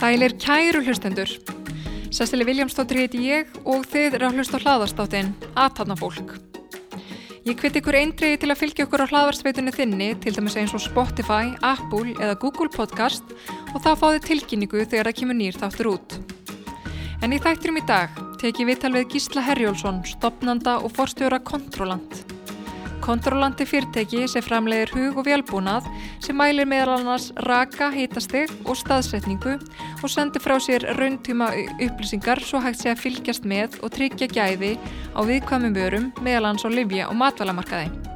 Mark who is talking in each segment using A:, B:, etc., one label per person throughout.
A: Sælir kæru hlustendur. Sessili Viljámsdóttir heiti ég og þið eru að hlusta á hlaðastáttin Aðtanna fólk. Ég hviti ykkur eindriði til að fylgja ykkur á hlaðvarsveitunni þinni til dæmis eins og Spotify, Apple eða Google Podcast og þá fáðu tilkynningu þegar það kemur nýr þáttur út. En í þætturum í dag teki við tal við Gísla Herjólfsson, stopnanda og forstjóra Kontrolant. Kontrolanti fyrirteki sem framleiðir hug og velbúnað sem mælir meðal annars raka, hitastig og staðsetningu og sendir frá sér rauntíma upplýsingar svo hægt sé að fylgjast með og tryggja gæði á viðkvæmum vörum meðal annars á livja og matvælamarkaði.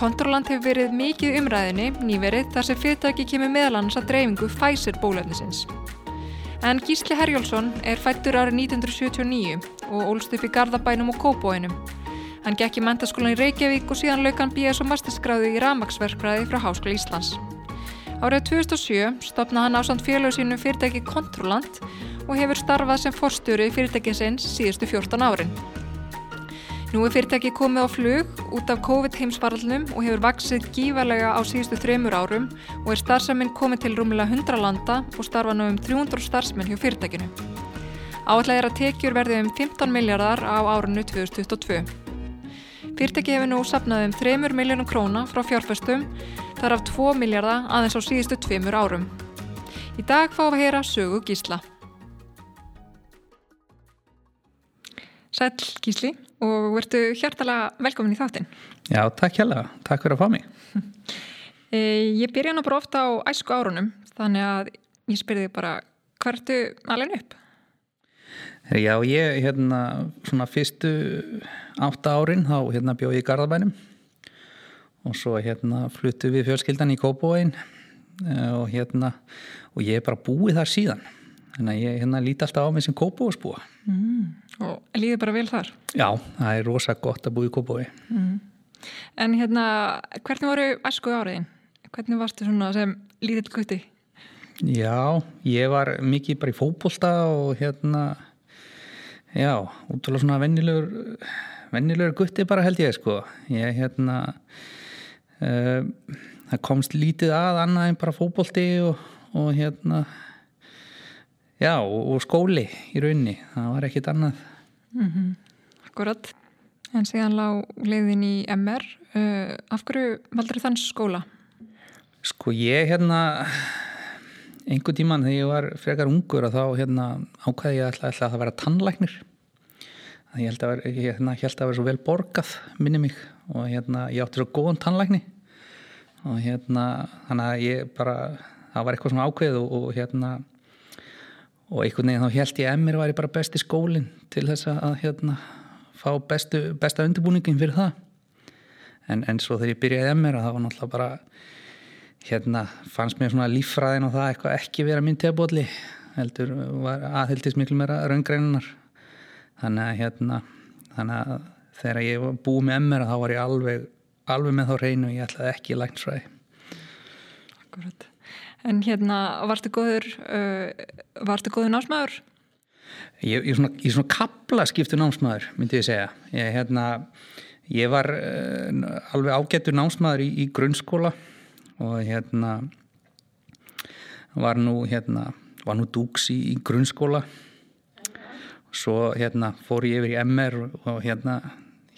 A: Kontrolant hefur verið mikið umræðinni nýverið þar sem fyrirtæki kemur meðal annars að dreifingu Pfizer bólöfnisins. En Gísli Herjólfsson er fættur árið 1979 og ólst upp í Garðabænum og Kóbóinum. Hann gekk í mentaskólan í Reykjavík og síðan lauk hann BS og masterskráði í ramagsverkfræði frá Háskóla Íslands. Árið 2007 stopnaði hann á samt félög sínu fyrirtæki Kontrolant og hefur starfað sem forstjóri fyrirtækinsins síðustu 14 árin. Nú er fyrirtæki komið á flug út af COVID heimsvaralnum og hefur vaksið gífarlega á síðustu þreymur árum og er starfsaminn komið til rúmulega 100 landa og starfa nú um 300 starfsmenn hjá fyrirtækinu. Áallega er að tekjur verði um 15 miljardar á árunnu 2022. Fyrirtæki hefur nú sapnað um 3 miljónum króna frá fjárfæstum, þar af 2 miljardar aðeins á síðustu tveimur árum. Í dag fáum við að heyra sögu Gísla. Sæl Gísli og verðu hjartalega velkomin í þáttinn.
B: Já, takk hjálpa. Takk fyrir að fá mig.
A: E, ég byrja nú bara ofta á æsku árunum, þannig að ég spyrði bara, hvað ertu alveg upp?
B: Já, ég, hérna, svona fyrstu átta árin, þá hérna bjóð ég í Garðabænum og svo hérna fluttu við fjölskyldan í Kópóin og hérna, og ég er bara búið þar síðan. Þannig að ég hérna líti alltaf á mig sem Kópósbúa.
A: Mm, og líði bara vel þar?
B: Já, það er rosa gott að búið í Kópói. Mm.
A: En hérna, hvernig voru æsku áriðin? Hvernig varstu svona sem lítill gutti?
B: Já, ég var mikið bara í fókbólsta og hérna, já, útrúlega svona vennilegur, vennilegur gutti bara held ég sko. Ég hérna, uh, það komst lítið að annað en bara fókbólti og, og hérna, Já, og skóli í raunni, það var ekkit annað.
A: Mm -hmm. Akkurat, en síðan lág leiðin í MR. Uh, af hverju valdur þann skóla?
B: Sko ég hérna, einhver tíman þegar ég var frekar ungur og þá hérna, ákvæði ég alltaf, alltaf að það vera tannlæknir. Ég held að, hérna, held að vera svo vel borgað, minni mig, og hérna, ég átti svo góðan tannlækni og hérna, þannig að ég bara, það var eitthvað svona ákveð og, og hérna, og einhvern veginn þá held ég að Emir væri bara besti skólinn til þess að hérna, fá bestu, besta undirbúningin fyrir það. En, en svo þegar ég byrjaði Emir það var náttúrulega bara hérna fannst mér svona líffræðin og það eitthvað ekki vera minn tebóli heldur var aðheldist miklu meira raungreinunar þannig að hérna þannig að þegar ég búið með Emir þá var ég alveg, alveg með þá reynu ég ætlaði ekki læknsfræði
A: Akkurat En hérna, vartu góður, uh, vartu góður námsmaður?
B: Ég er svona, svona kapla skiptu námsmaður, myndi ég segja. Ég, hérna, ég var uh, alveg ágættur námsmaður í, í grunnskóla og hérna var nú, hérna, var nú dúks í, í grunnskóla. Svo hérna fór ég yfir í MR og, og hérna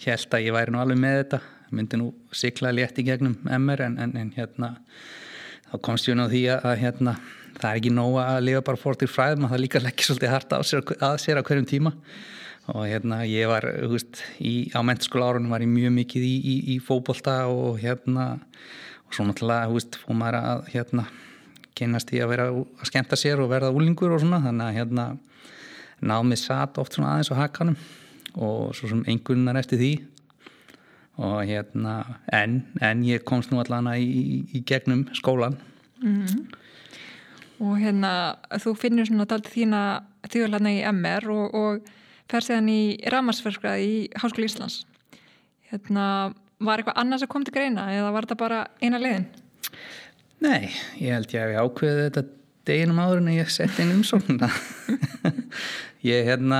B: held að ég væri nú alveg með þetta. Myndi nú sikla létt í gegnum MR en, en, en hérna þá komst ég nú því að, að hérna, það er ekki nóg að lifa bara fórtir fræðum að það líka leggja svolítið harta sér, að sér á hverjum tíma. Og hérna ég var húst, í, á mentaskóla árunum var ég mjög mikið í, í, í fókbólta og hérna og svo náttúrulega fóð maður að hérna kynast í að vera að skemta sér og verða úlingur og svona þannig að hérna námið satt oft svona aðeins á hakanum og svo sem einhvernar eftir því. Og hérna en, en ég komst nú allavega í, í gegnum skólan mm -hmm.
A: og hérna þú finnir svona daldi þína þjóðlarna í MR og, og fer séðan í ramarsverkað í Háskóli Íslands hérna var eitthvað annars að koma til greina eða var þetta bara eina leiðin?
B: Nei, ég held ég að við ákveði þetta deginum áður en ég sett inn umsóknuna ég hérna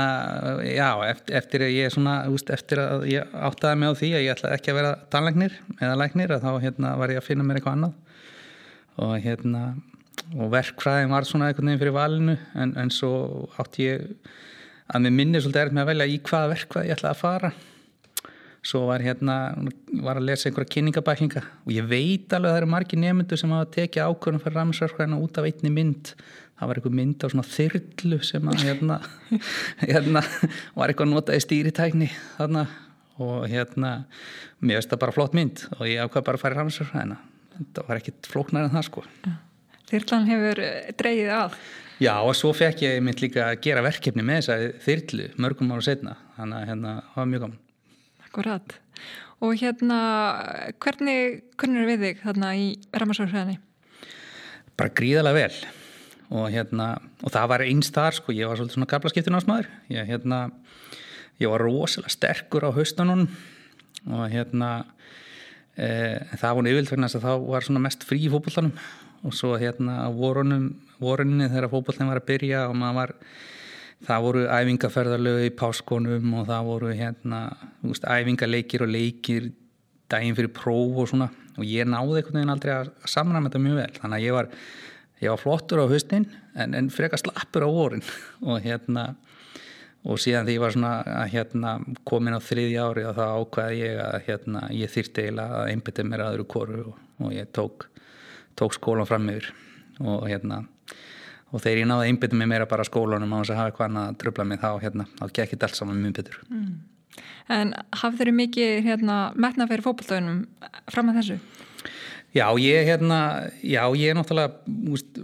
B: já, eftir, eftir að ég svona úst, eftir að ég áttaði mig á því að ég ætlaði ekki að vera tannlæknir eða læknir að þá hérna var ég að finna mér eitthvað annað og hérna og verkfræðin var svona einhvern veginn fyrir valinu en, en svo átti ég að mér minni svolítið erð með að velja í hvaða verkfræði ég ætlaði að fara. Svo var hérna var að lesa einhverja kynningabæklinga og ég veit alveg að það eru margi nefndu sem hafa tekið ákvörðum fyrir ramsverkfræðina út af einni mynd. Það var einhver mynd á svona þyrlu sem að hérna, hérna var eitthvað notað í stýritækni þarna. Og hérna mér veist það bara flott mynd og ég ákvað bara að fara í ramsverkfræðina það var ekkit flóknar en það sko.
A: Þyrlan hefur dreyið að.
B: Já og svo fekk ég mynd líka að gera verkefni með þessa þyrlu mörgum ára setna þannig að hérna var mjög gaman.
A: Akkurat. Og hérna, hvernig kunnur við þig þarna í Ramarsvörðsfræðinni?
B: Bara gríðalega vel. Og hérna, og það var einst þar sko, ég var svolítið svona gablaskiptun ásmaður ég hérna, ég var rosalega sterkur á haustanun og hérna e, það voru yfirlt vegna að þá var mest frí í fókbóltanum og svo hérna vorunni þegar fókbóltan var að byrja og maður var það voru æfingaferðarlegu í páskonum og það voru hérna veist, æfingaleikir og leikir daginn fyrir próf og svona. Og ég náði einhvern veginn aldrei að samræma þetta mjög vel. Þannig að ég var, ég var flottur á höstin en, en frekar slappur á vorin. Og hérna og síðan því ég var svona að hérna komin á þriði ári og það ákvaði ég að hérna ég þýrti eiginlega að einbita mér aðru koru og, og ég tók, tók skólan fram yfir og hérna og þegar ég náði einbindum mig meira bara skólanum á þess að hafa eitthvað annað að tröfla mig þá hérna, þá gekk þetta alls saman mjög betur mm.
A: En hafður þið mikið hérna, metna fyrir fókbaltöðunum fram að þessu?
B: Já, ég hérna já, ég er náttúrulega úst,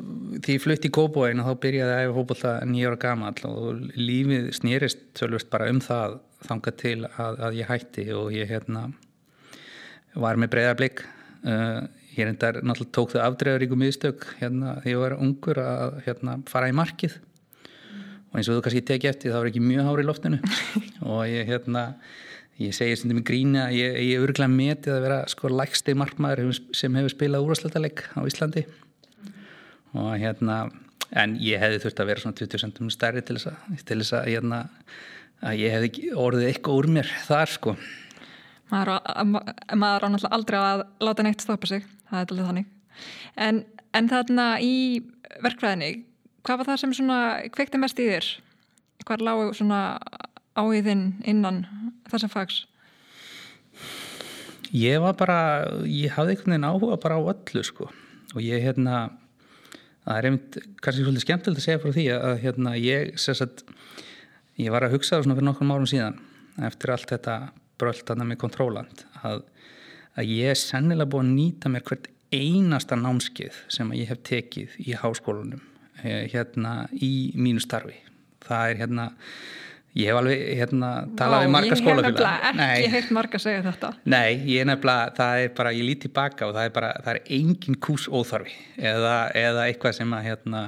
B: því ég flutti í Kóbóin og þá byrjaði að æfa fókbalta nýjára gama og lífið snýrist svolvist bara um það þanga til að, að ég hætti og ég hérna var með breyðar blik uh, ég er endar náttúrulega tók þau afdregaríku miðstök hérna þegar ég var ungur að hérna, fara í markið mm. og eins og þú kannski teki eftir það var ekki mjög hári í loftinu og ég hérna ég segi stundum í gríni að ég, ég örglega metið að vera sko lægsti markmaður sem hefur spilað úrvarsleitaleg á Íslandi. Mm. og hérna en ég hefði þurft að vera svona 20 cm stærri til þess að, til þess að, hérna, að ég hefði orðið eitthvað úr mér þar sko.
A: Maður á náttúrulega aldrei að láta neitt stoppa sig. Það er alveg þannig. En, en þarna í verkfræðinni hvað var það sem svona kveikti mest í þér? Hvað lágu svona áiðinn innan þessa fags?
B: Ég var bara ég hafði einhvern veginn áhuga bara á öllu sko. Og ég hérna það er einmitt kannski svolítið skemmtilegt að segja frá því að hérna ég sagt, ég var að hugsa það svona fyrir nokkrum árum síðan eftir allt þetta bröltana með kontróland að, að ég er sennilega búin að nýta mér hvert einasta námskið sem ég hef tekið í háskólanum eh, hérna í mínu starfi. Það er hérna ég hef alveg hérna talað við marga skólafélag
A: Ég hef nefnilega ekki heilt marga að segja þetta.
B: Nei, ég er nefnilega, það er bara ég lít tilbaka og það er bara, það er engin kús óþarfi eða, eða eitthvað sem að hérna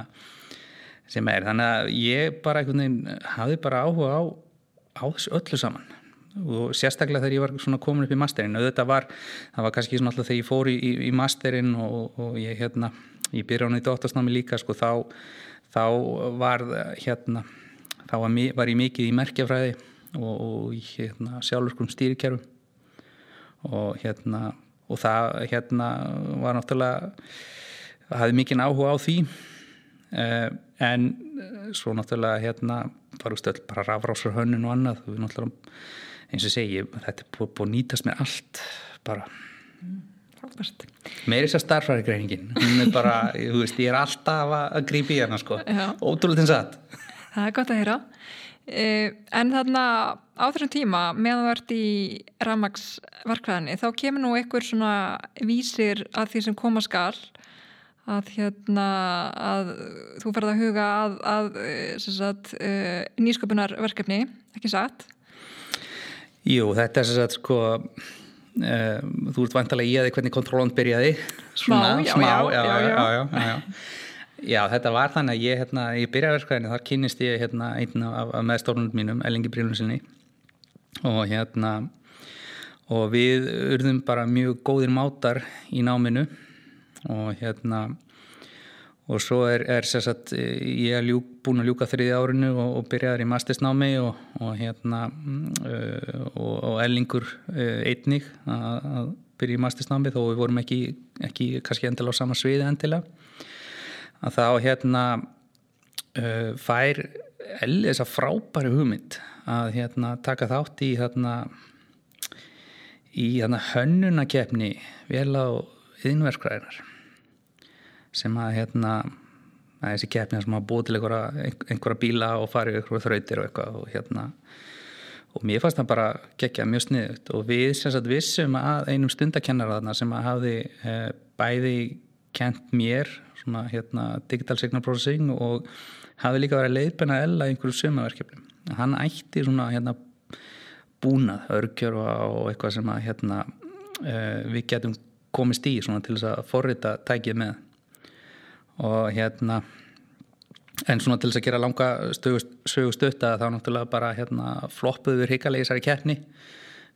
B: sem er, þannig að ég bara einhvern veginn hafði bara áhuga á, á þessu öllu saman. Og sérstaklega þegar ég var svona komin upp í masterinn. Og þetta var, það var kannski svona alltaf þegar ég fór í, í, í masterinn og, og ég hérna, ég byrja á nýtt óttasnámi líka sko þá, þá var hérna, þá var, var ég mikið í merkjafræði og, og hérna sjálfur um stýrikerfum. Og hérna og það hérna var náttúrulega hafði mikið áhuga á því. Eh, en svo náttúrulega hérna bara, bara rafrásur hönnun og annað. Eins og segi, þetta er búið að nýtast mér allt bara. Mér er þess að starfræðigreiningin. Hún er bara, þú veist, ég er alltaf að grípi hérna sko, ótrúlega þins að
A: Það er gott að heyra. Eh, en þarna á þessum tíma meðan þú ert í ramagsverkvæðinni þá kemur nú einhver svona vísir að því sem koma skal að hérna að þú ferð að huga að, að sagt, eh, nýsköpunarverkefni ekki satt?
B: Jú, þetta er sem sagt sko Uh, þú ert vantilega í að því hvernig kontróland byrjaði.
A: Svona, smá, já,
B: smá
A: já, já,
B: já, já þetta var þannig að ég, hérna, ég byrjaði verkvæðinu, þar kynist ég hérna, einn af, af meðstórnum mínum, Ellingi Brynlunsinni og hérna og við urðum bara mjög góðir mátar í náminu. Og hérna og svo er, er sagt, ég er ljúk, búin að ljúka þriði árinu og, og byrjaður í mastersnámi og, og hérna uh, og, og ellingur uh, einnig að byrja í mastersnámi þó við vorum ekki, ekki kannski endilega á sama sviði endilega að þá hérna uh, fær þessa frábæri hugmynd að hérna taka þátt í hérna í hérna hönnunakefni vel á yðinverkræðinar sem að hérna að þessi keppni sem að búið til einhverja, einhverja bíla og farið einhverja þrautir og eitthvað og hérna og mér fannst það bara gegja mjög sniðut og við sem sagt vissum að einum stundakennara þarna sem að hafði eh, bæði kent mér svona hérna digital signal processing og hafði líka verið að leiðbenna ella einhverju sumaverkefni. Hann ætti svona hérna búnað, örgjör og eitthvað sem að hérna eh, við getum komist í svona til þess að forrita tækið með. Og hérna en svona til þess að gera langa sögu stutta þá náttúrulega bara hérna floppuðu við hrikalegi þessari keppni.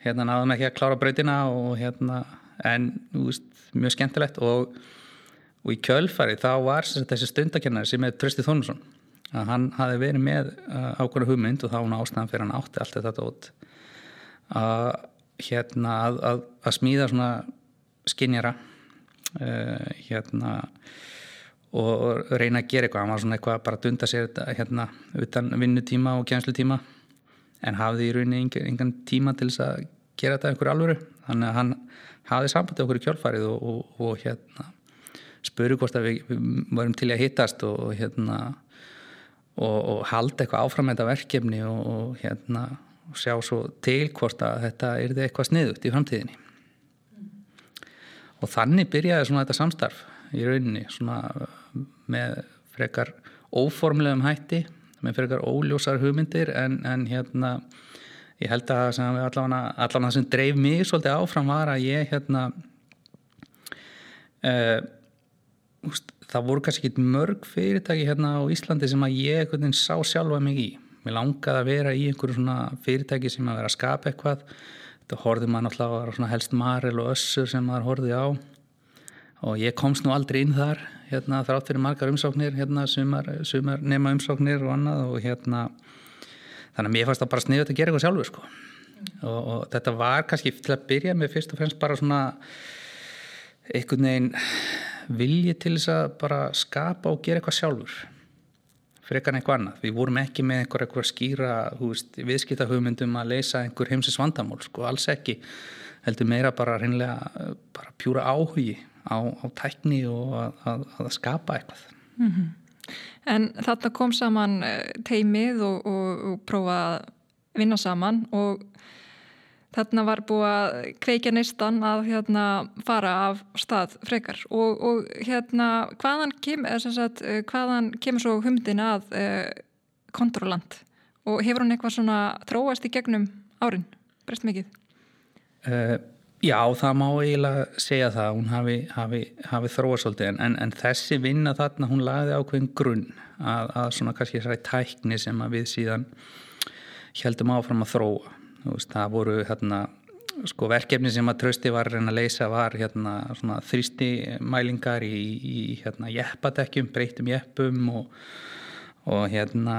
B: Hérna náðum ekki að klára breytina og hérna en veist, mjög skemmtilegt og, og í kjölfari þá var þessi stundakennari sem er Trösti Þónusson að hann hafi verið með uh, ákveðna hugmynd og þá hún ástæðan fyrir hann átti allt þetta út að hérna að, að, að smíða svona skinjara uh, hérna og reyna að gera eitthvað. Hann var svona eitthvað bara að dunda sér hérna utan vinnutíma og kjænslutíma en hafði í rauninni engan, tíma til þess að gera þetta einhverju alvöru. Þannig að hann hafði sambandið okkur í kjálfarið og, og, og hérna spuru hvort að við, við varum til að hittast og hérna og, og halda eitthvað áfram með þetta verkefni og hérna sjá svo til hvort að þetta er eitthvað sniðut í framtíðinni. Og þannig byrjaði svona þetta samstarf í rauninni svona með frekar óformlegum hætti með frekar óljósar hugmyndir en, en hérna ég held að sem allavega, allavega sem dreif mig svolítið áfram var að ég hérna uh, það voru kannski ekki mörg fyrirtæki hérna á Íslandi sem að ég einhvern veginn sá sjálfa mig í. Mér langaði að vera í einhverju svona fyrirtæki sem að vera að skapa eitthvað. Þetta horfið maður náttúrulega helst Maril og Össur sem maður horfið á. Og ég komst nú aldrei inn þar hérna, þrátt fyrir margar umsóknir hérna, sumar, sumar nema umsóknir og annað og hérna þannig að mér fannst það bara sniðið að gera eitthvað sjálfur sko. og, og þetta var kannski til að byrja með fyrst og fremst bara svona einhvern veginn vilji til þess að bara skapa og gera eitthvað sjálfur frekar en eitthvað annað. Við vorum ekki með einhver, einhver skýra viðskiptahugmyndum að leysa einhver heimsins vandamál sko, alls ekki heldur meira bara reynlega bara pjúra áhugi á, á tækni og að, að, að skapa eitthvað. Mm -hmm.
A: En þarna kom saman eh, teimið og, og, og prófa að vinna saman og þarna var búið að kveikja neistan að hérna, fara af stað frekar. Og, og hérna hvaðan, kem, sagt, eh, hvaðan kemur svo humdin að eh, kontrolant og hefur hann eitthvað svona tróast í gegnum árin, breyst mikið?
B: Uh, Já, það má eiginlega segja það. Hún hafi, hafi, hafi þróa svolítið. En, en þessi vinna þarna hún lagði ákveðin grunn að, að svona kannski þessari tækni sem við síðan heldum áfram að þróa veist, það voru hérna sko verkefni sem að trösti var að leysa var hérna svona þrýsti mælingar í, í hérna jeppadekkjum, breytum jeppum og, og hérna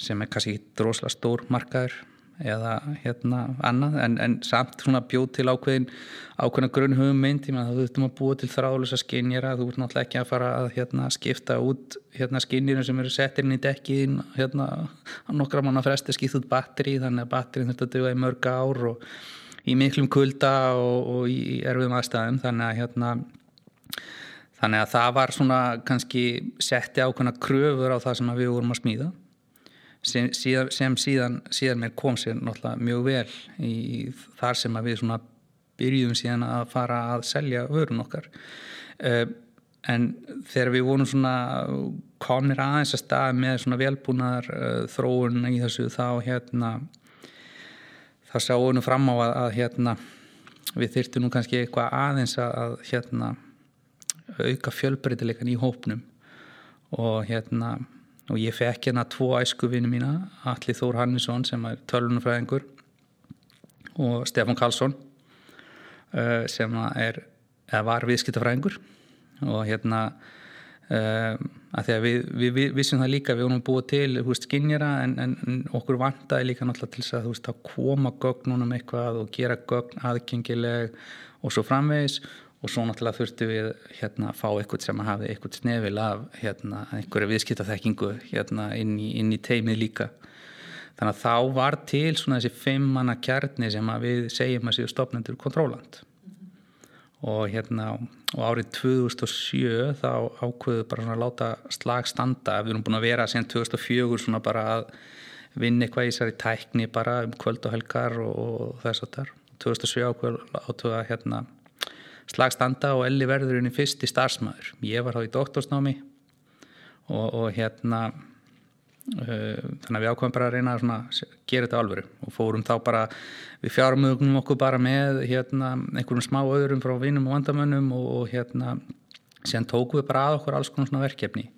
B: sem er kannski drosla stór markaður eða hérna annað en, en samt svona bjóð til ákveðin ákveðina grunn hugmynd. Þá þurftum að búa til þráðlösa skinnjara þú ert náttúrulega ekki að fara að hérna, skipta út hérna, skinnjara sem eru settir inn í dekkin hérna nokkra manna fresti skipt út batteri þannig að batterin þurft að döga í mörg ár og í miklum kulda og, og í erfiðum aðstæðum. Þannig að hérna þannig að það var svona kannski setti ákveðina kröfur á það sem við vorum að smíða sem, síðan, sem síðan, síðan mér kom sér náttúrulega mjög vel í þar sem að við svona byrjum síðan að fara að selja vörun okkar. Uh, en þegar við vorum svona komnir aðeins að stað með svona velbúnaðar uh, þróun í þessu þá hérna þá sjáum við fram á að, að hérna við þyrtum nú kannski eitthvað aðeins að hérna auka fjölbreytileikan í hópnum. Og hérna og ég fekk hérna tvo æskuvinu mína Alli Þór Hannesson sem er tölunumfræðingur og Stefan Karlsson uh, sem er, var viðskiptafræðingur. Og hérna um, að því að við, við, við vissum það líka við vorum búið til skinnjara en, en, okkur vantaði líka náttúrulega til að, veist, að koma gögnunum eitthvað og gera gögn aðgengileg og svo framvegis og svo náttúrulega þurftu við hérna að fá eitthvað sem að hafi eitthvað snefil af hérna einhverju viðskiptaþekkingu hérna inn í, inn í teimið líka. Þannig að þá var til svona þessi fimm manna kjarni sem að við segjum að séu stopnendur kontróland og hérna og árið 2007 þá ákveðu bara svona að láta slag standa. Við erum búin að vera síðan 2004 svona bara að vinna eitthvað í þessari tækni bara um kvöld og helgar og þess að þar 2007 ákveðu að hérna slag standa og Elli verður í fyrsti starfsmæður ég var þá í doktorsnámi og, og hérna uh, þannig að við ákveðum bara að reyna að gera þetta alvöru og fórum þá bara við fjármögnum okkur bara með hérna, einhverjum smá öðrum frá vinum og vandamönnum og, og hérna síðan tókum við bara að okkur alls konar svona verkefni.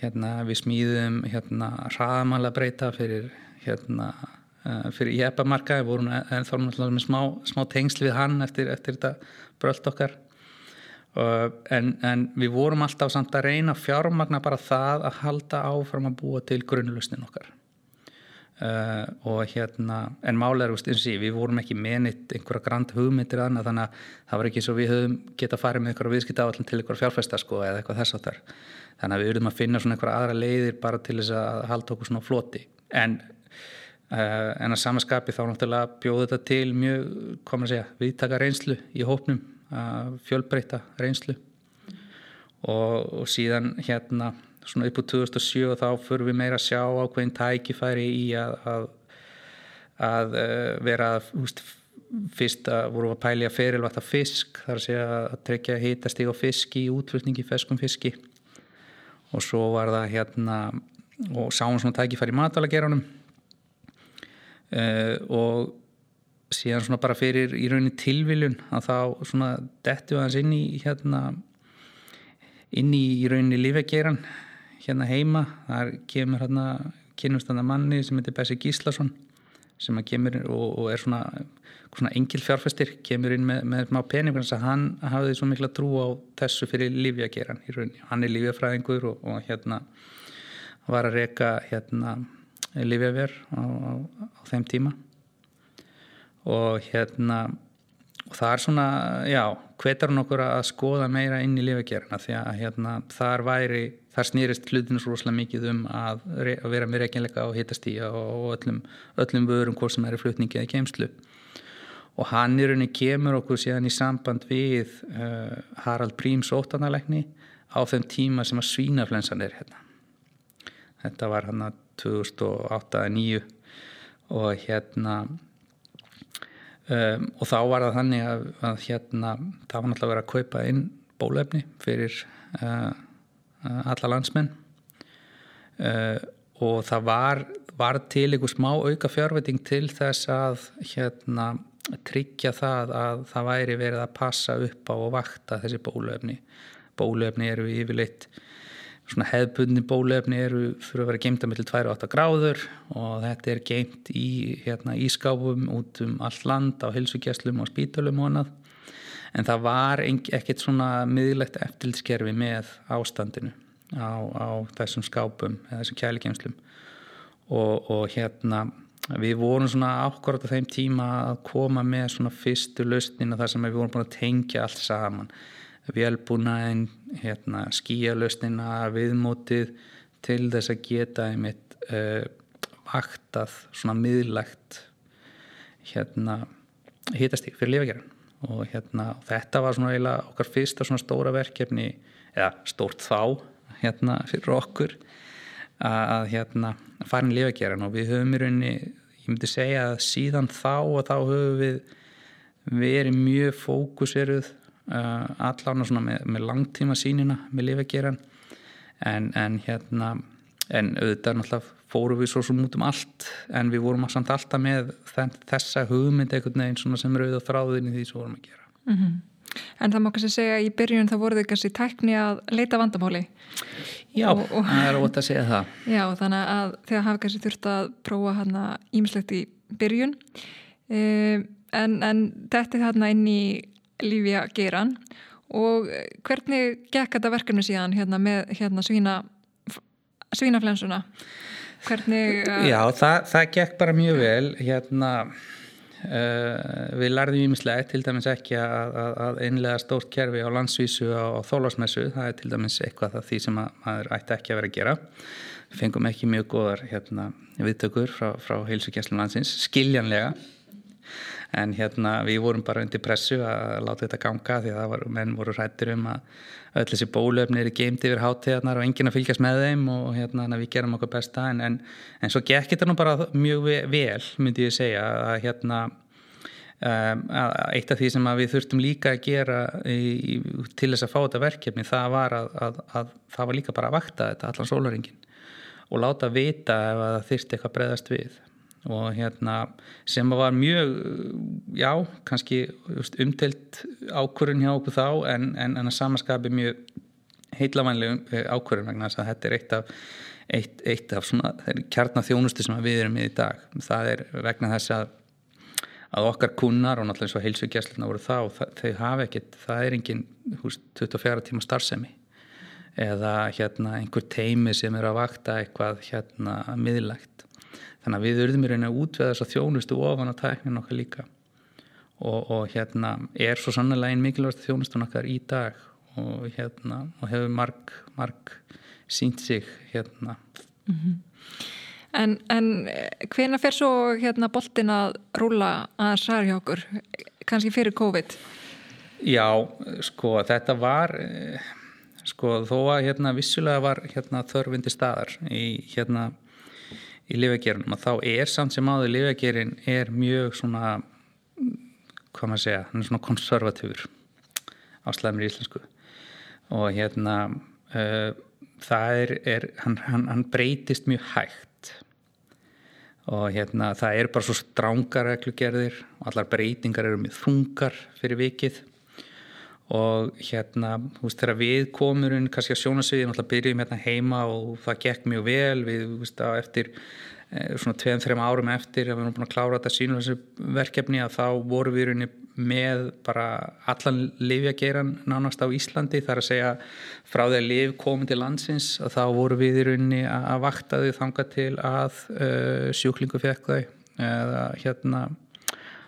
B: Hérna við smíðum hérna hraðamála breyta fyrir hérna uh, fyrir jæpamarka, við vorum en þá náttúrulega með smá, smá tengsl við hann eftir, eftir þetta bröld okkar. En, en við vorum alltaf samt að reyna fjármagna bara það að halda áfram að búa til grunnlustin okkar. Uh, og hérna, en málega við vorum ekki menitt einhverja grand hugmyndir aðna þannig að það var ekki svo við höfum geta farið með einhverja viðskipt áallin til einhverja fjárfæsta sko eða eitthvað þess að þar þannig að við verðum að finna svona einhverja aðra leiðir bara til þess að halda okkur svona floti. En, en að samaskapi þá náttúrulega bjóðu þetta til mjög, komur að segja, viðtaka reynslu í hópnum, fjölbreyta reynslu. Og, og síðan hérna svona upp á 2007 og þá fyrir við meira að sjá ákveðin tækifæri í að, að, að vera úst, fyrst að voru að pælja ferilvægt af fisk þar að segja að trekja hitastíg á fiski útflutningi, feskum fiski. Og svo var það hérna og sáum svona tækifæri matalageranum og síðan svona bara fyrir í raunin tilviljun að þá svona dettu aðeins inn í hérna inn í, í rauninni lífegeran hérna heima, þar kemur hérna kynumstanda manni sem heitir Bessi Gíslason sem að kemur og, og er svona, svona engil fjárfæstir kemur inn með, með smá pening þannig að hann hafði svo mikla trú á þessu fyrir lífjageran í rauninni. Hann er lífjafræðingur og, og hérna var að reyka hérna lífjaver á, á, á þeim tíma. Og hérna og það er svona, já, hvetar hún okkur að skoða meira inn í lífegerina því að hérna, þar væri, þar snýrist hlutinu svo rosalega mikið um að, að vera með reynleika og hitastíja og öllum, öllum vörum hvort sem er í flutningi eða keimslu og hann í rauninni kemur okkur síðan í samband við uh, Harald Príms óttanarleikni á þeim tíma sem að svínaflensan er hérna. Þetta var hann að 2008-2009 og hérna Um, og þá var það þannig að, að hérna, það var náttúrulega verið að kaupa inn bólefni fyrir uh, alla landsmenn. Uh, og það var, var til einhver smá auka fjárveiting til þess að hérna, tryggja það að það væri verið að passa upp á og vakta þessi bólefni bólefni eru yfirleitt svona hefðbundin bólefni eru fyrir að vera geimt að millir 2-8 gráður og þetta er geimt í hérna, ískáfum út um allt land á hilsugjastlum og spítölum og annað. En það var ekkert svona miðlegt eftirlitskerfi með ástandinu á, á þessum skápum eða þessum kæligeimslum og, og hérna við vorum svona ákvarðat á þeim tíma að koma með svona fyrstu lausnina þar sem við vorum búin að tengja allt saman velbúnaðin, hérna, skíalösnina, viðmótið til þess að geta einmitt uh, vaktað svona miðlægt hérna hitastík fyrir lifagerðan og hérna þetta var svona eiginlega okkar fyrsta svona stóra verkefni eða stórt þá hérna fyrir okkur að hérna farin lifagerðan og við höfum í rauninni ég myndi segja að síðan þá og þá höfum við verið mjög fókuseruð uh, allan með, með langtíma sínina með lifageran en, en hérna en auðvitað náttúrulega fórum við svo sem út um allt en við vorum samt alltaf með þessa hugmynd einhvern veginn sem er auðvitað þráðin í því sem vorum að gera.
A: Mm -hmm. En það má kannski segja í byrjun þá voruð þau kannski tækni að leita vandamáli.
B: Já, og, og, það er ótt að segja það.
A: Já, þannig að þegar hafi kannski þurft að prófa hérna ímislegt í byrjun. Um, en, en þetta er þarna inn í lífja geran og hvernig gekk þetta verkefni síðan hérna með hérna svína svínaflensuna hvernig
B: uh... Já, það, það gekk bara mjög vel hérna uh, við lærðum ímislegt til dæmis ekki að, að, að einlega stórt kerfi á landsvísu á þólasmessu, það er til dæmis eitthvað það því sem maður ætti ekki að vera að gera. Við fengum ekki mjög góðar hérna, viðtökur frá, frá heilsugjæslum landsins skiljanlega en hérna við vorum bara undir pressu að láta þetta ganga því að var, menn voru rættir um að öll þessi bólöfni eru geimt yfir hátíðarnar og enginn að fylgjast með þeim og hérna við gerum okkur besta. En, en, en svo gekk þetta nú bara mjög vel myndi ég segja að hérna um, eitt af því sem við þurftum líka að gera í, til þess að fá þetta verkefni það var að, að, að það var líka bara að vakta þetta allan sólaringin og láta vita ef það þyrsti eitthvað breyðast við og hérna sem var mjög já, kannski umtelt ákvörðun hjá okkur þá en, en, en að samanskapi mjög heitlavænlega ákvörðun vegna þess að þetta er eitt af eitt, eitt af svona kjarnaþjónustu sem við erum í dag. Það er vegna þess að að okkar kunnar og náttúrulega eins og heilsugjæsluna voru þá, það, þau hafa ekkit það er engin húst, 24 tíma starfsemi. Eða hérna einhver teimi sem er að vakta eitthvað hérna miðlægt þannig að við urðum í rauninni að útveða þess að þjónustu ofan á tæknin okkar líka og, og hérna er svo sannlega einn mikilvægast þjónustun okkar í dag og hérna og hefur marg, marg sínt sig hérna mm -hmm.
A: En, en hvena fer svo hérna boltin að rúla að særi hjá okkur kannski fyrir COVID?
B: Já, sko þetta var sko þó að hérna vissulega var hérna þörfindi staðar í hérna í lifagerunum og þá er samt sem áður lifagerin er mjög svona hvað maður segja, hann er svona konservatúr á slæmri íslensku. Og hérna uh, það er, er hann, hann, hann breytist mjög hægt. Og hérna það er bara svo strángar reglugerðir og allar breytingar eru mjög þungar fyrir vikið og hérna, þú veist, þegar við komum kannski að sjónasviðin, alltaf byrjum hérna heima og það gekk mjög vel. Við, þú veist, að eftir eh, svona 2-3 árum eftir að við erum búin að klára þetta sínuleysu verkefni að þá voru við rauninni með bara allan livjageiran nánast á Íslandi. Þar að segja frá því að liv komið til landsins að þá voru við rauninni að vakta þau þanga til að uh, sjúklingu fekk þau eða hérna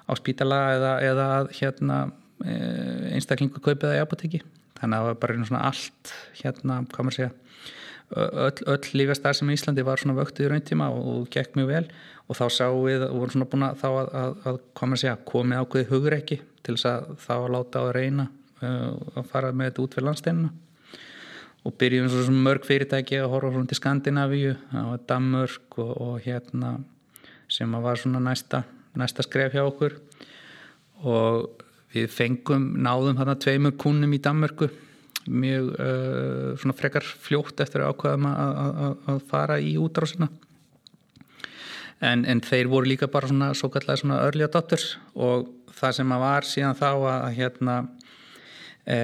B: á spítala eða, eða hérna Eh, einstaklingu kaupið það í apotekki þannig að það var bara svona allt hérna, hvað maður segja öll, öll lífastar sem í Íslandi var svona vöktið í rauntíma og, og gekk mjög vel. Og þá sáum við og vorum svona búin að þá að, að, að hvað maður segja, komið ákveði hugur ekki til þess að þá að láta á að reyna uh, að fara með þetta út fyrir landsteinina og byrjum svona mörg fyrirtæki að horfa svona til Skandinavíu. Og Danmörk og, og hérna sem að var svona næsta, næsta skref hjá okkur. Og Við fengum, náðum þarna tveimur kúnum í Danmörku. Mjög uh, svona frekar fljótt eftir ákveðum að fara í útrásina. En, en þeir voru líka bara svona svo kallega svona early adopters og það sem að var síðan þá að hérna e,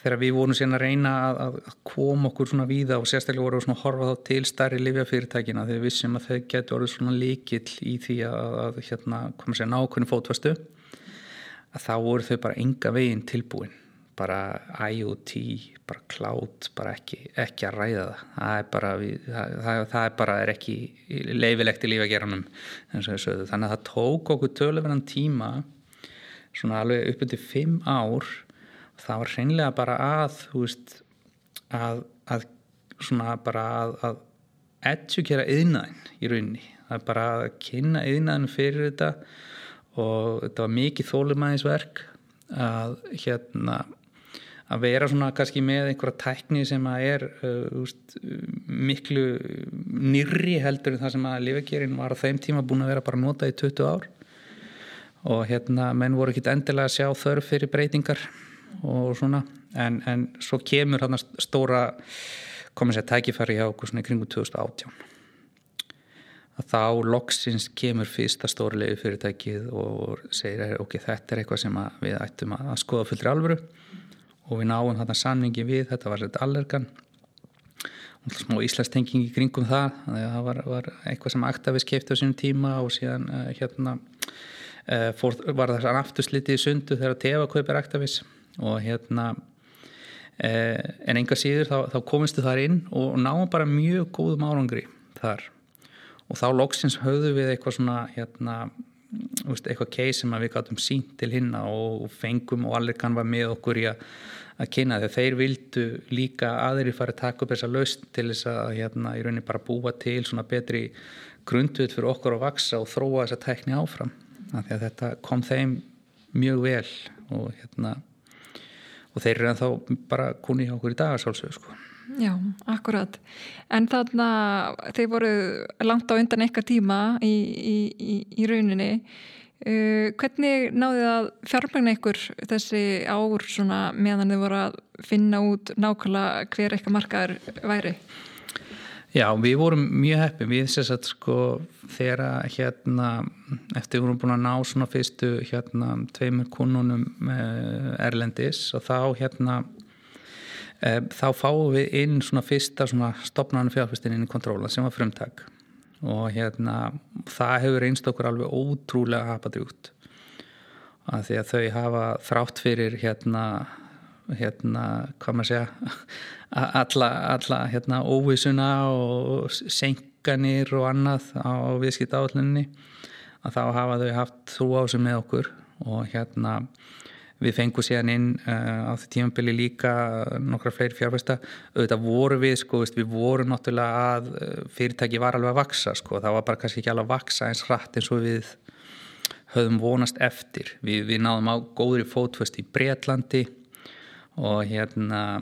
B: þegar við vorum síðan að reyna að, að koma okkur svona víða og sérstaklega voru svona að horfa þá til starri livjafyrirtækina þegar við vissum að þau getur orðið svona líkill í því að, að hérna koma sér nákvæmni fótvastu að þá voru þau bara enga veginn tilbúin. Bara IoT, bara cloud bara ekki, ekki að ræða það. Það er bara, það, það, er, bara er ekki leifilegt í lífageranum þannig að það tók okkur töluverðan tíma svona alveg upp undir fimm ár og það var hreinlega bara að veist að, að svona bara að, að edukera yðnaðin í rauninni. Það er bara að kynna yðnaðin fyrir þetta og þetta var mikið þólumæðisverk að hérna að vera svona kannski með einhverja tækni sem að er uh, úst, miklu nýri heldur en það sem að lifagerinn var á þeim tíma búin að vera bara nota í 20 ár. Og hérna menn voru ekki endilega að sjá þörf fyrir breytingar og svona. En, en svo kemur hérna stóra komið sér tækifæri hjá okkur svona í kringu 2018 að þá loksins kemur fyrsta stórlegu fyrirtækið og segir ok, þetta er eitthvað sem við ættum að skoða fullri alvöru. Og við náum þarna samningi við, þetta var þetta allergan. Og smá íslastengjing í kringum það það var, var eitthvað sem Actavis keipti á sínum tíma og síðan uh, hérna uh, fór, var það afturslitið í sundu þegar Teva kaupir Actavis. Og hérna eh, en enga síður þá, þá komistu þar inn og náum bara mjög góðum árangri þar og þá loksins höfðu við eitthvað svona hérna, veist, eitthvað case sem við gáttum sínt til hinna og fengum og allir kann var með okkur í að, að kynna þegar þeir vildu líka aðri fara að taka upp þessa laust til þess að hérna, í rauninni bara búa til svona betri grunduð fyrir okkur að vaksa og þróa þessa tækni áfram að að þetta kom þeim mjög vel og hérna og þeir eru ennþá bara kunni hjá okkur í dagasálsög sko.
A: Já, akkurat. En þarna þeir voru langt á undan eitthvað tíma í, í, í, rauninni. Uh, hvernig náðu það að fjármægna ykkur þessi ár meðan þið voru að finna út nákvæmlega hver eitthvað markaður væri?
B: Já, við vorum mjög heppið, við að sko þegar hérna eftir vorum búin að ná svona fyrstu hérna tveimur konunum eh, erlendis og þá hérna þá fáum við inn svona fyrsta svona stopnarnu fjárfæstin inn í kontróla sem var frumtak. Og hérna það hefur einst okkur alveg ótrúlega hapadrjúkt að því að þau hafa þrátt fyrir hérna hérna, hvað maður segja alla, alla hérna óvísuna og senkanir og annað á viðskipt áallinni að þá hafa þau haft þrú ásum með okkur. Og hérna við fengum síðan inn uh, á því tímabili líka nokkra fleiri fjárfæsta auðvitað voru við, sko, við voru náttúrulega að uh, fyrirtæki var alveg að vaksa sko, það var bara kannski ekki alveg að vaksa eins rætt eins og við höfum vonast eftir. Við, við náðum á góðri fótvöst í Breitlandi og hérna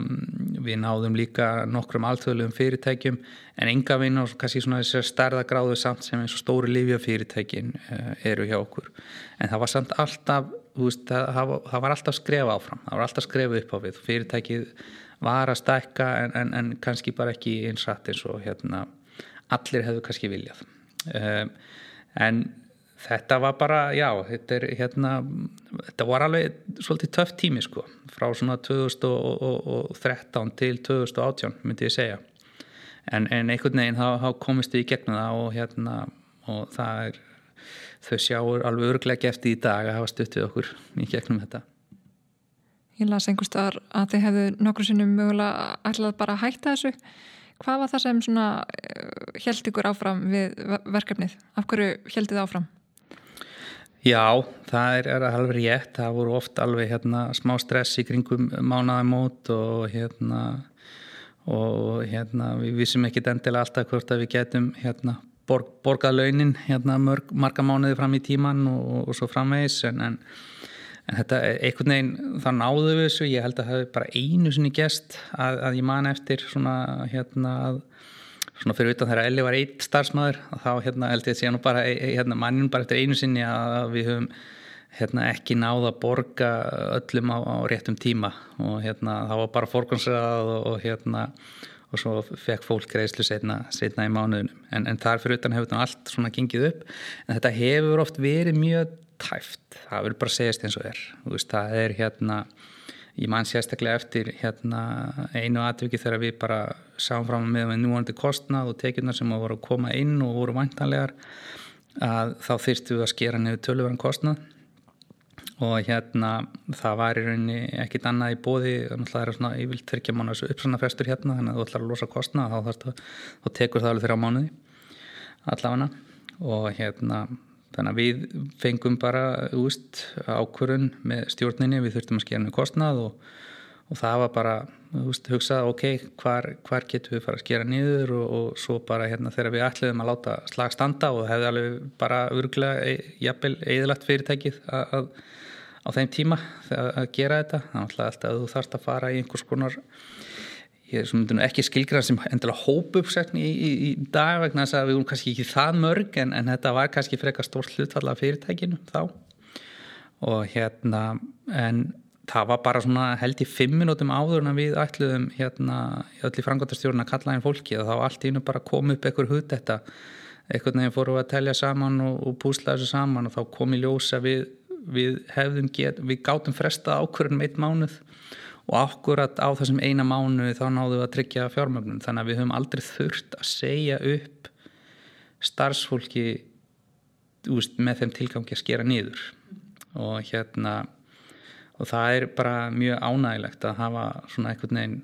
B: við náðum líka nokkrum alþjóðlegum fyrirtækjum en enga vinn og kannski svona þessar starða gráðu samt sem eins og stóri lífjafyrirtækin uh, eru hjá okkur. En það var samt alltaf veist, það, það var alltaf skref áfram það var alltaf skref upp á við. Fyrirtækið var að stækka en, en, en kannski bara ekki einsrætt eins og hérna allir hefðu kannski viljað. Uh, en þetta var bara, já, þetta er hérna, þetta var alveg svolítið töff tími sko, frá svona 2013 til 2018 myndi ég segja. En, en einhvern veginn þá komist við í gegnum það og hérna og það er, þau sjáur alveg örglega eftir í dag að hafa stuttið okkur í gegnum þetta
A: Ég las einhverstaðar að þið hefðu nokkur sinnum mögulega ætlað bara að hætta þessu hvað var það sem svona held eh, ykkur áfram við verkefnið? Af hverju held þið áfram?
B: Já, það er, er alveg rétt, það voru oft alveg hérna, smá stress í kringum mánaðamót og hérna, og, hérna við vissum ekki endilega alltaf hvort að við getum hérna, borg, borgað launin hérna, mörg, marga mánuði fram í tíman og, og svo framvegis en, en, en þetta einhvern veginn þá náðu við þessu, ég held að það hefði bara einu sinni gest að, að ég man eftir svona hérna að svona fyrir utan þegar Eli var eitt starfsmæður þá hérna held ég að sé nú bara hérna, mannin bara eftir einu sinni að við höfum hérna, ekki náða að borga öllum á, á réttum tíma. Og hérna það var bara fórgjónsrað og, og hérna og svo fekk fólk greiðslu setna, setna í mánuðunum en, en þar fyrir utan hefur þetta allt svona gengið upp. En þetta hefur oft verið mjög tæft, það verður bara segjast eins og er. Veist, það er hérna ég man sérstaklega eftir hérna, einu atviki þegar við bara sáum fram með núandi kostnað og tekjurnar sem voru að koma inn og voru vantanlegar að þá þyrstum við að skera niður tölurverðan kostnað og hérna það var í rauninni ekkit annað í bóði að það er svona yfir tryggja mánu uppsannafestur hérna þannig að þú ætlar að losa kostnað þá, þá tekur það alveg þrjá mánuði allavega. Og hérna þannig að við fengum bara úst ákvörun með stjórninni. Við þurftum að skera með kostnað og, og það var bara úst hugsað ok, hvar, hvar getum við fara að skera niður og, og svo bara hérna þegar við ætliðum að láta slag standa og hefði alveg bara örgulega e, jafnvel eðlagt fyrirtækið að, að, á þeim tíma að gera þetta. Þannig að þú þarfst að fara í einhvers konar ég er svona ekki skilgrað sem endilega hópuppsækni í, í, í dag vegna þess að við vorum kannski ekki það mörg en, en þetta var kannski frekar stórt hlutfalla fyrirtækinu þá. Og hérna en það var bara svona held í fimm minútum áður en við ætluðum hérna í öllu frangotastjórun að kalla einn fólki og þá allt í innu bara kom upp einhver hud þetta einhvern veginn fórum við að telja saman og, og púsla þessu saman og þá kom í ljósa við, við get, við gátum fresta ákvörðum eitt mánuð og akkurat á þessum eina mánu þá náðum við að tryggja fjármögnum þannig að við höfum aldrei þurft að segja upp starfsfólki úst, með þeim tilgangi að skera nýður og hérna og það er bara mjög ánægilegt að hafa svona einhvern veginn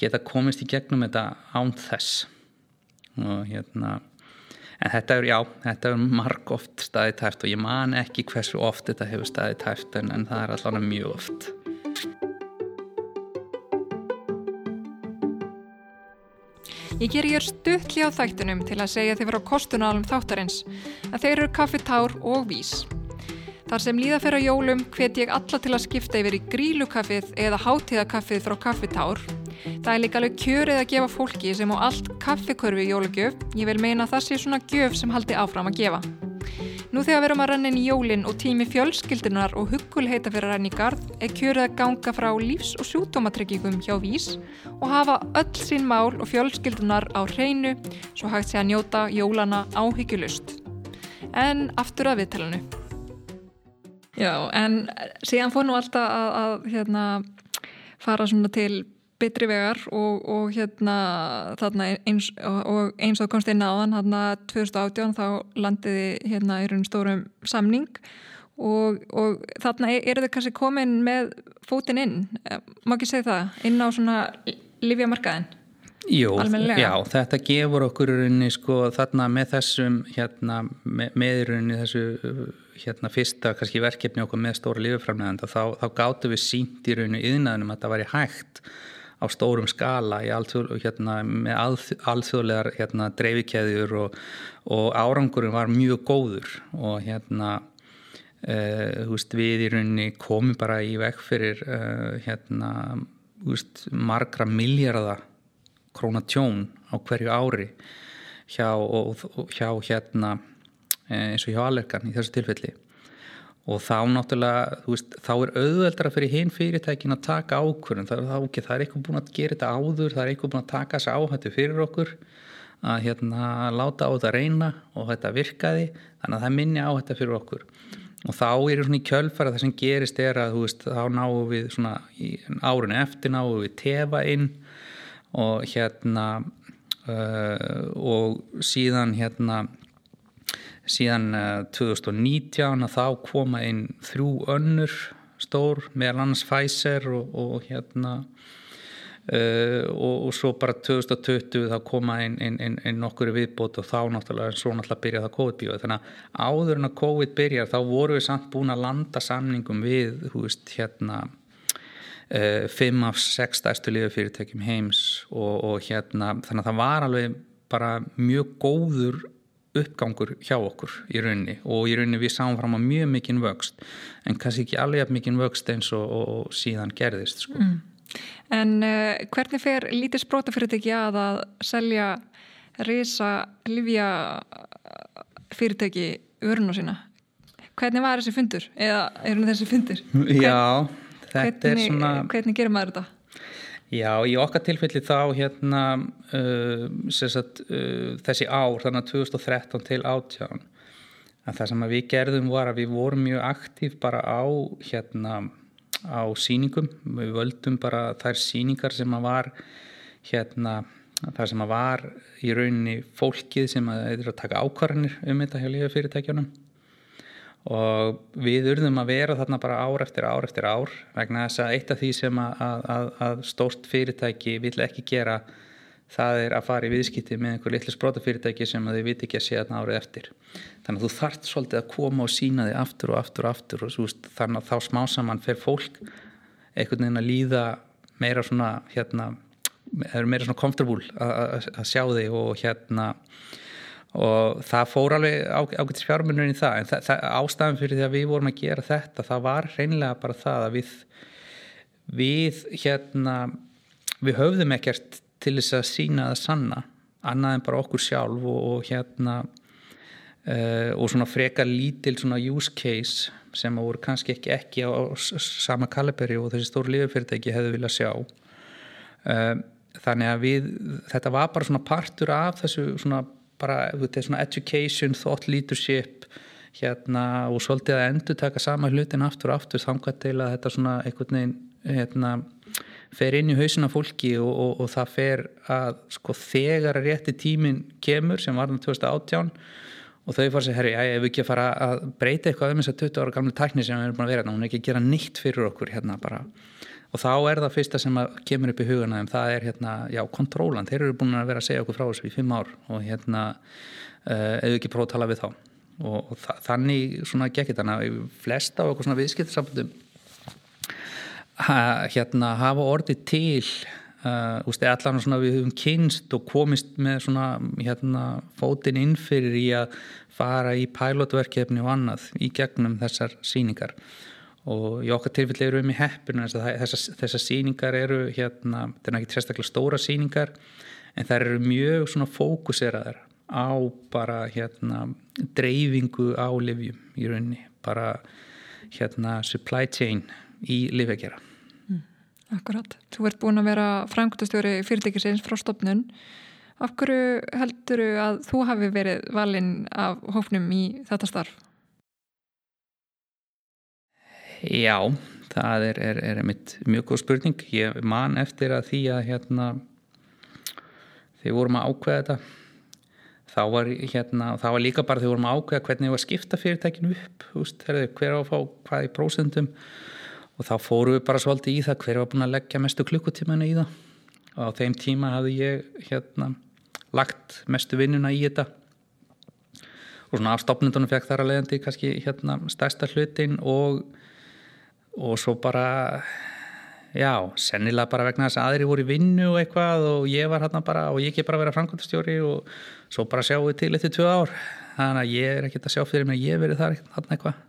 B: geta komist í gegnum þetta án þess. Og hérna en þetta er, já, þetta er marg oft staðið tæft og ég man ekki hversu oft þetta hefur staðið tæft en, en það er allavega mjög oft
A: Ég ger ég stuttli á þættunum til að segja þið vera á kostunalum þáttarins að þeir eru kaffitár og vís. Þar sem líða fyrir jólum hvet ég alla til að skipta yfir í grílukaffið eða hátíðakaffið frá kaffitár. Það er líka alveg kjörið að gefa fólki sem á allt kaffikörfi jólugjöf. Ég vil meina að það sé svona gjöf sem haldi áfram að gefa. Nú þegar við erum að ranna inn í jólinn og tími fjölskyldunar og huggulheita fyrir að ranna í gard er kjörið að ganga frá lífs- og sjúkdómatryggingum hjá Vís og hafa öll sín mál og fjölskyldunar á hreinu svo hægt sé að njóta jólana áhyggjulust. En aftur að viðtælanu. Já, en síðan fór nú alltaf að, að hérna, fara til betri vegar og, og hérna eins, og eins og komst inn á þann hérna 2018 þá landiði hérna í raun stórum samning og, og þarna eru þau kannski komin með fótin inn, má ekki segja það? Inn á svona livjamarkaðin
B: Jú, já, þetta gefur okkur rauninni sko þarna með þessum hérna með, með rauninni þessu hérna fyrsta kannski verkefni okkur með stóra lífeframleganda þá, þá gáttu við sínt í rauninni yðnaðunum að það væri hægt á stórum skala alþjóð, hérna, með alþ, alþjóðlegar hérna, dreifikæðjur og, og árangurinn var mjög góður og hérna uh, veist, við í rauninni komum bara í vekk fyrir uh, hérna, veist, margra miljardar krónatjón á hverju ári hjá, og, og, hjá hérna eins og hjá Allergan í þessu tilfelli. Og þá náttúrulega, þú veist, þá er auðveldra fyrir hinn fyrirtækin að taka ákvörðun. Það, okay, það er eitthvað búin að gera þetta áður það er eitthvað búin að taka þessu áhættu fyrir okkur að hérna láta á þetta reyna og þetta virkaði þannig að það minni áhættu fyrir okkur. Og þá er svona í kjölfara það sem gerist er að þú veist, þá náum við svona árunni eftir náum við tefa inn og hérna uh, og síðan hérna síðan 2019 uh, að þá koma inn þrjú önnur stór meðal annars Pfizer og, og hérna uh, og, og svo bara 2020 þá koma inn, inn, inn, inn nokkur viðbót og þá náttúrulega svo náttúrulega byrja það COVID-bíu þannig að áður en að COVID byrjar þá voru við samt búin að landa samningum við hú veist hérna uh, fimm af sex stærstu liðafyrirtækjum heims og, og hérna þannig að það var alveg bara mjög góður uppgangur hjá okkur í rauninni og í rauninni við sáum fram á mjög mikinn vöxt en kannski ekki alveg mikinn vöxt eins og, og, og síðan gerðist sko. mm.
A: En uh, hvernig fer lítið sprótafyrirtæki að að selja reysa livja fyrirtæki örun á sína? Hvernig var þessi fundur? Eða er þessi fundur?
B: Hvern, Já, þetta
A: hvernig,
B: er svona
A: Hvernig gerir maður þetta?
B: Já, í okkar tilfelli þá hérna uh, sagt, uh, þessi ár, þannig að 2013 til 18 að það sem við gerðum var að við vorum mjög aktív bara á hérna á síningum, við völdum bara þær síningar sem að var hérna, þar sem að var í rauninni fólkið sem að, að taka ákvarðinir um þetta hjá lífafyrirtækjunum og við urðum að vera þarna bara ár eftir ár eftir ár vegna þess að eitt af því sem að, að, að stórt fyrirtæki vil ekki gera það er að fara í viðskipti með einhver litlu sprótafyrirtæki sem þið viti ekki að sé þarna árið eftir. Þannig að þú þart svolítið að koma og sína þig aftur og aftur og aftur og veist, þannig að þá smá saman fer fólk einhvern veginn að líða meira svona hérna, meira svona comfortable að sjá þig og hérna og það fór alveg ágættis fjármunur í það. En það, það, ástæðan fyrir því að við vorum að gera þetta það var reynilega bara það að við við hérna við höfðum ekkert til þess að sína það sanna annað en bara okkur sjálf og, og hérna uh, og svona freka lítil svona use case sem að voru kannski ekki ekki á, á sama kaliberi og þessi stóru lífefyrirtæki hefðu viljað sjá. Uh, þannig að við þetta var bara svona partur af þessu svona bara education, thought leadership hérna og svolítið að endur taka sama hlutin aftur og aftur þangað til að þetta svona einhvern veginn hérna, fer inn í hausina fólki og, og, og það fer að sko þegar að rétti tímin kemur sem var um 2018 og þau fór sér, herri, ég hef ekki að fara að breyta eitthvað um þess að 20 ára gamlu tækni sem við erum búin að vera hérna, hún er ekki að gera nýtt fyrir okkur hérna bara og þá er það fyrsta sem kemur upp í hugana um það er hérna, já, kontrólan. Þeir eru búin að vera að segja okkur frá þessu í fimm ár og hérna, uh, eða ekki prófa að tala við þá. Og, og þannig svona gekkir þannig að flesta á okkur svona viðskiptarsambundum ha, hérna hafa orðið til uh, úst, allan svona við höfum kynst og komist með svona hérna fótinn inn fyrir í að fara í pilotverkefni og annað í gegnum þessar síningar og í okkar tilfelli eru við með heppinu þessar, þessar síningar eru hérna, þetta er ekki sérstaklega stóra síningar en það eru mjög svona fókuseraðar á bara hérna dreifingu á livjum í rauninni, bara hérna supply chain í livjagjara
A: Akkurat. Þú ert búin að vera frangutastjóri fyrirtækisins frá stopnun. Af hverju heldur að þú hafi verið valinn af hófnum í þetta starf?
B: Já, það er, er, er mjög góð spurning. Ég man eftir að því að hérna, þegar vorum að ákveða þetta, þá var, hérna, var líka bara þegar vorum að ákveða hvernig að skipta fyrirtækinu upp, veist, hver á að fá hvað í prósendum og þá fóru við bara svolítið í það hver var búin að leggja mestu klukkutímanu í það. Og á þeim tíma hafði ég hérna lagt mestu vinnuna í þetta. Og svona af stopnundunum fekk þar að leiðandi kannski hérna stærsta hlutin og og svo bara já, sennilega bara vegna þess að aðri voru í vinnu og eitthvað og ég var hérna bara og ég ekki bara vera framkvæmstjóri og svo bara sjáum við til eftir tvö ár. Þannig að ég er ekkert að sjá fyrir mig að ég verið þar eitthvað.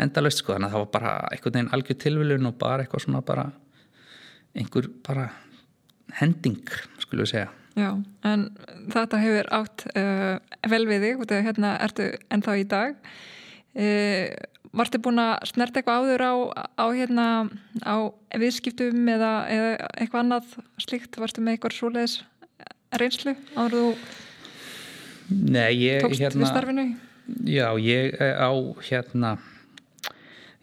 B: Endalust sko þannig að það var bara einhvern veginn algjör tilviljun og bara eitthvað svona bara einhver bara hending skulle við segja.
A: Já, en þetta hefur átt uh, vel við þig. Hérna ertu ennþá í dag. Uh, Vartu búin að snerta eitthvað áður á, á, hérna, á viðskiptum eða, eða eitthvað annað slíkt? Vartu með eitthvað svoleiðis reynslu áður þú
B: Nei, ég,
A: tókst
B: hérna,
A: við starfinu?
B: Já, ég á hérna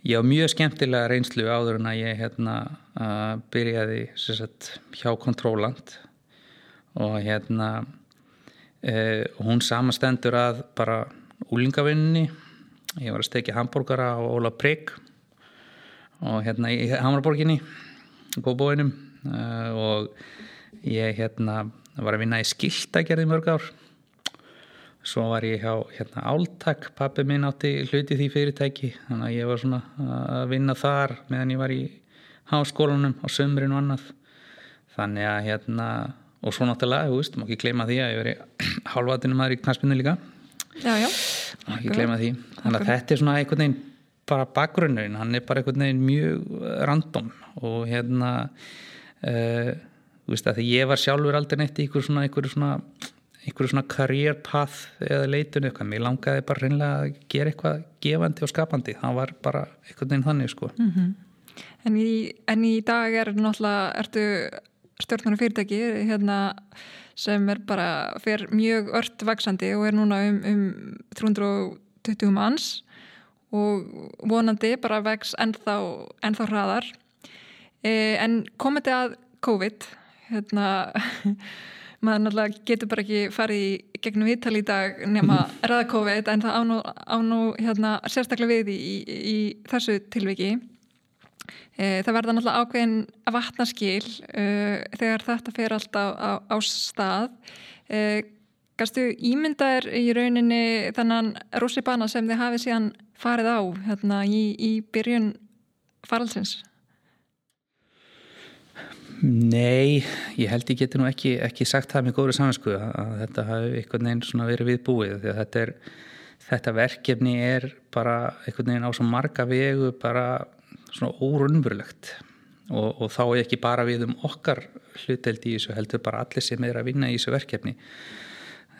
B: ég á mjög skemmtilega reynslu áður en að ég hérna uh, byrjaði sagt, hjá Kontróland og hérna uh, hún samastendur að bara úlingavinninni ég var að stekja hambúrgara á Óla Prigg og hérna í Hamraborginni góðbóinum uh, og ég hérna var að vinna í skiltagerði mörg ár. Svo var ég hjá hérna, Áltak. Pappi minn átti hluti því fyrirtæki þannig að ég var svona að vinna þar meðan ég var í háskólanum á sömurinn og annað. Þannig að hérna og svo náttúrulega, þú veist, má ekki gleyma því að ég veri hálfatinum aðri í knastbyndu líka
A: Já, já.
B: Ekki gleyma því. Þannig að þetta er svona einhvern veginn bara bakgrunnurinn, hann er bara einhvern veginn mjög random. Og hérna uh, þú veist að því ég var sjálfur aldrei neitt í einhver svona, einhver svona einhverju svona career path eða leitun eitthvað, mér langaði bara reynilega að gera eitthvað gefandi og skapandi. Það var bara einhvern veginn þannig sko.
A: Mm -hmm. en, í, en í dag er náttúrulega, ertu stjórnar fyrirtæki hérna, sem er bara fyrir mjög ört vaksandi og er núna um, um 320 manns og vonandi bara vex ennþá, ennþá hraðar. E, en þetta að COVID hérna maður náttúrulega getur bara ekki farið í gegnum viðtal í dag nema ræða COVID en það ánú, ánú hérna, sérstaklega við í, í, í þessu tilviki það verða náttúrulega ákveðin að vatna skil e, þegar þetta fer alltaf á, á stað e, Gastu ímyndaður í rauninni þannan rússibana sem þið hafið síðan farið á hérna, í, í byrjun faraldsins?
B: Nei, ég held ég geti nú ekki, ekki sagt það með góður saminsku að þetta hafi einhvern veginn verið viðbúið því að þetta, er, þetta verkefni er bara einhvern veginn á svo marga vegu bara svona órunverulegt og, og þá er ekki bara við um okkar hluteldi í þessu heldur bara allir sem er að vinna í þessu verkefni.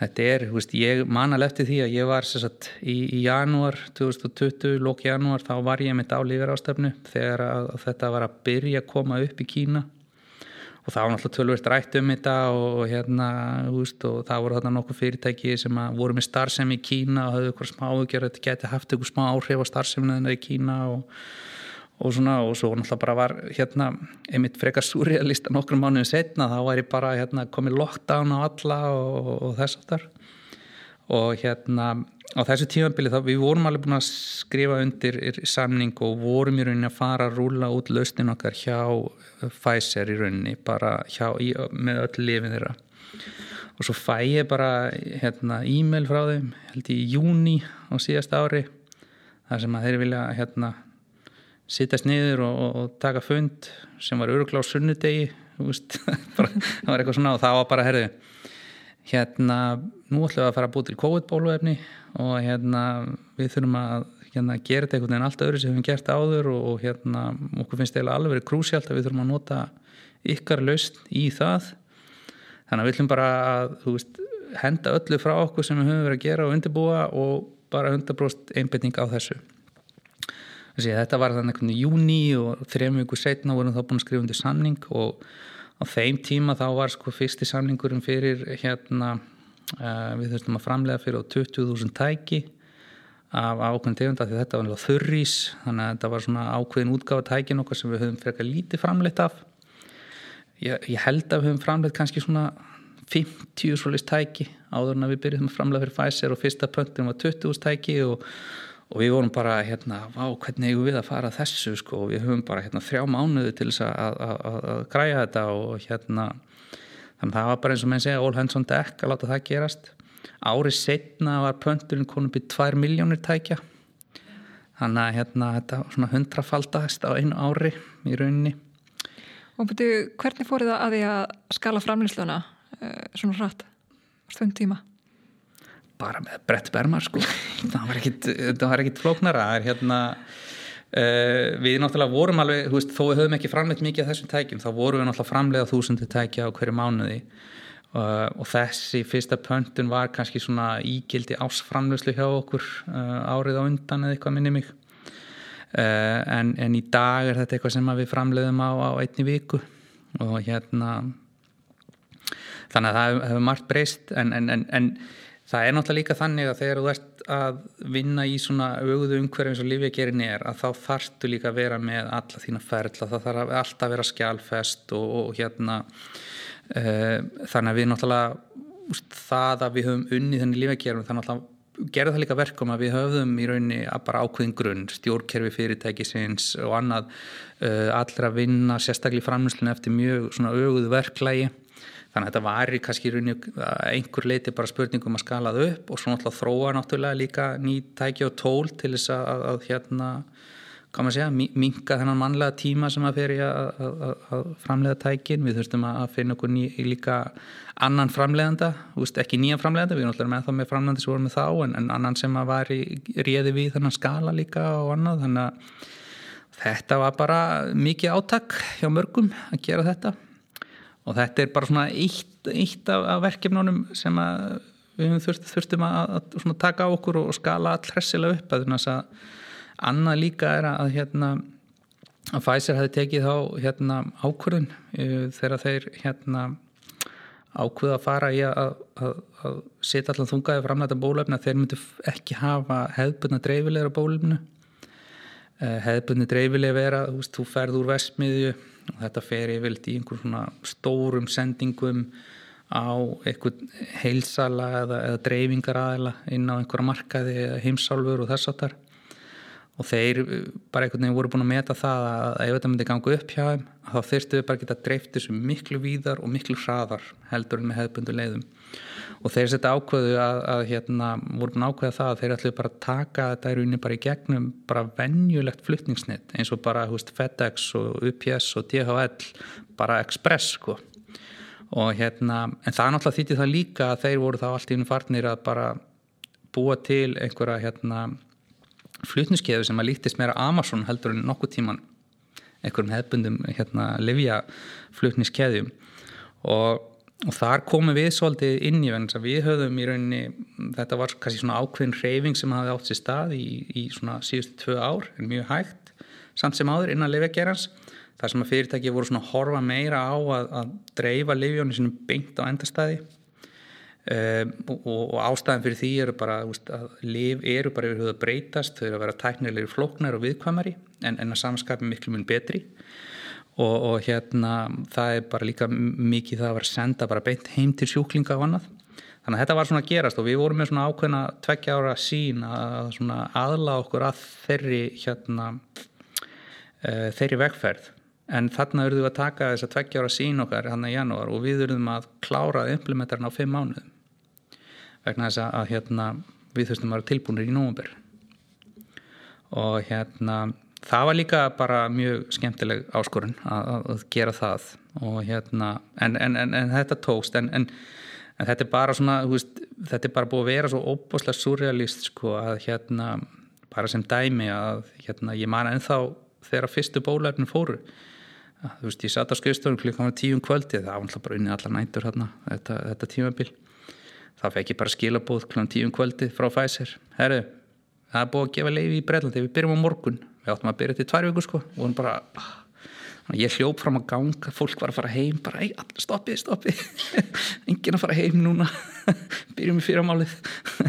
B: Þetta er, þú veist, ég manal eftir því að ég var sagt, í, í janúar 2020, lók janúar, þá var ég með dálífur ástöfnu þegar að, að þetta var að byrja að koma upp í Kína. Og það var náttúrulega tölvöld rætt um þetta og, hérna, veist, og það voru þarna nokkuð fyrirtæki sem voru með starfsemi í Kína og hafðu eitthvað smá auðgjör þetta geti haft eitthvað smá áhrif á starfsemina í Kína og, og svona og svo náttúrulega bara var hérna einmitt frekar surrealista nokkrum mánuðin setna þá ég bara hérna komið lockdown á alla og, og þess aftar og hérna á þessu tímabili þá við vorum alveg búin að skrifa undir samning og vorum í rauninni að fara að rúla út lausnin okkar hjá Pfizer í rauninni bara hjá, í, með öll lifin þeirra. Og svo fæ ég bara hérna e-mail frá þeim held í júni á síðast ári þar sem að þeir vilja hérna sittast niður og, og, og taka fund sem var örugla á sunnudegi það var eitthvað svona og það var bara herðu hérna nú ætlum við að fara að búið til COVID-bóluefni og hérna við þurfum að hérna, gera þetta einhvern veginn allt öðru sem við hefum gert áður og, og hérna okkur finnst þetta alveg verið krúsjált að við þurfum að nota ykkar laust í það. Þannig að við ætlum bara að veist, henda öllu frá okkur sem við höfum verið að gera og undirbúa og bara 100% einbetning á þessu Þessi, þetta var þannig í júni og þrejum viku setna vorum þá búin að skrifa undir samning og á þeim tíma þá var sko fyrsti samningurum fyrir hérna uh, við þurftum að framlega fyrir á 20.000 tæki af ákveðin tegunda því þetta var náttúrulega þurrís þannig að þetta var svona ákveðin útgáfa tækin okkar sem við höfum frekar lítið framleitt af. Ég, ég held að við höfum framleitt kannski svona 50 svolítið tæki áður en að við byrjuðum að framlega fyrir Pfizer og fyrsta pöntum var 20.000 tæki og og við vorum bara hérna, vá, hvernig eigum við að fara þessu sko, og við höfum bara hérna þrjá mánuði til þess að, að, að græja þetta og hérna þannig að það var bara eins og menn segja all hands on deck að láta það gerast. Árið setna var pönturinn konum byrjað 2 miljónir tækja. Þannig að hérna þetta var svona hundrafaldast á einu ári í rauninni.
A: Og byrju, hvernig fór það að því að skala framlýsluna uh, svona hratt stund tíma?
B: Bara með brett bermar sko. Það var ekkit, ekkit flóknara. Hérna uh, við náttúrulega vorum alveg, veist, þó við höfum ekki framleitt mikið af þessum tækjum, þá vorum við náttúrulega framleiða þúsundu tækja á hverju mánuði. Uh, og þessi fyrsta pöntun var kannski svona ígildi ásframleyslu hjá okkur uh, árið á undan eða eitthvað minni mig. En, en í dag er þetta eitthvað sem við framleiðum á, á einni viku. Og hérna þannig að það hefur margt breyst en, en, en það er náttúrulega líka þannig að þegar þú ert að vinna í svona auðuðu umhverjum eins og lífjagerin er að þá þarftu líka að vera með alla þína ferla, það þarf alltaf að vera skjálfest og, og hérna uh, þannig að við náttúrulega það að við höfum unni þenni lífjagerum þannig að gerða það líka verkum að við höfðum í rauninni að bara ákveðin grunn, stjórnkerfi fyrirtækisins og annað allir að vinna sérstaklega í framlýslinu eftir mjög svona auðuðu verklægi Þannig að þetta var kannski einhver leiti bara spurningum að skala það upp og svo náttúrulega þróa náttúrulega líka ný tæki og tól til þess að, að, að hérna, hvað maður segja, minka þennan mannlega tíma sem að fyrir að, að framlega tækin. Við þurftum að finna okkur ný, líka annan framleganda, veist, ekki nýjan framleganda, við erum náttúrulega með þá með framlegandi sem vorum með þá en, en annan sem að var í réði við þennan skala líka og annað. Þannig að þetta var bara mikið átak hjá mörgum að gera þetta og þetta er bara svona eitt, eitt af, af verkefnunum sem við þurft, þurftum að, að taka á okkur og skala all hressilega upp að þess að annað líka er að hérna að Pfizer hefði tekið þá hérna ákvörðun uh, þegar þeir hérna ákvöða að fara í að, að, að setja allan þungaði framlæta bólefni að þeir myndu ekki hafa hefðbunna dreifilegra bólefnu uh, hefðbunni dreifileg vera, þú þú ferð úr vestmiðju og þetta fer yfirlt í einhver svona stórum sendingum á einhvern heilsala eða, eða dreifingar aðela inn á einhverja markaði heimsálfur og þess áttar og þeir bara einhvern veginn voru búin að meta það að ef þetta myndi ganga upp hjá þeim þá þurftu við bara að geta dreift þessu miklu víðar og miklu hraðar heldur en með hefðbundu leiðum og þeir setja ákveðu að, að hérna, voru búin ákveða það að þeir ætlu bara að taka þetta í rauninni bara í gegnum bara vennjulegt flytningsnitt eins og bara veist, FedEx og UPS og DHL bara Express sko. Og hérna, en það er náttúrulega þýttið það líka að þeir voru þá allt í unum farnir að bara búa til einhverja hérna flutniskeðu sem að lítist meira Amazon heldur en nokkuð tíman einhverjum hefbundum hérna livja flutniskeðjum og og þar komum við svolítið inn í venn við höfðum í rauninni, þetta var kannski svona ákveðin reyfing sem hafði átt sér stað í, í svona síðustu tvö ár en mjög hægt, samt sem áður innan leifjagerans, þar sem að fyrirtæki voru svona horfa meira á að, að dreifa leifjónu sínum beint á endastæði. Um, og, og ástæðan fyrir því eru bara veist, að leif eru bara yfir höfðu að breytast, þau eru að vera tæknilegir floknar og viðkvæmari en, en að samskapi miklu mun betri. og, og hérna það er bara líka mikið það að vera senda bara beint heim til sjúklinga og annað. Þannig að þetta var svona að gerast og við vorum með svona ákveðna tveggja ára sín að aðla okkur að þeirri hérna uh, þeirri vegferð. En þarna eruðum við að taka þess að tveggja ára sín okkar hann í janúar og við eruðum að klára implementarinn á fimm mánuðum. Vegna þess að hérna við þurftum að vera tilbúinir í nógumber og hérna það var líka bara mjög skemmtileg áskorun að, að gera það. Og hérna en, en, en, en þetta tókst en, þetta er bara svona veist, þetta er bara búið að vera svo óbúslega surrealist sko að hérna bara sem dæmi að hérna ég man ennþá þegar fyrstu bólefnin fóru. Þú veist ég satt á skrifstofun klukkan tíum um kvöldi það var alltaf bara unni allar næntur hérna þetta, þetta tímabil. Það fekk ég bara skilabóð klukkan tíum um kvöldi frá Pfizer. Herru það er búið að gefa leiði í Breitlandi við byrjum á morgun við áttum að byrja til tvær viku sko. Og hún bara ég hljóp fram að ganga, fólk var að fara heim bara, stoppið, stoppið. Engin að fara heim núna. Byrjum í fyrramálið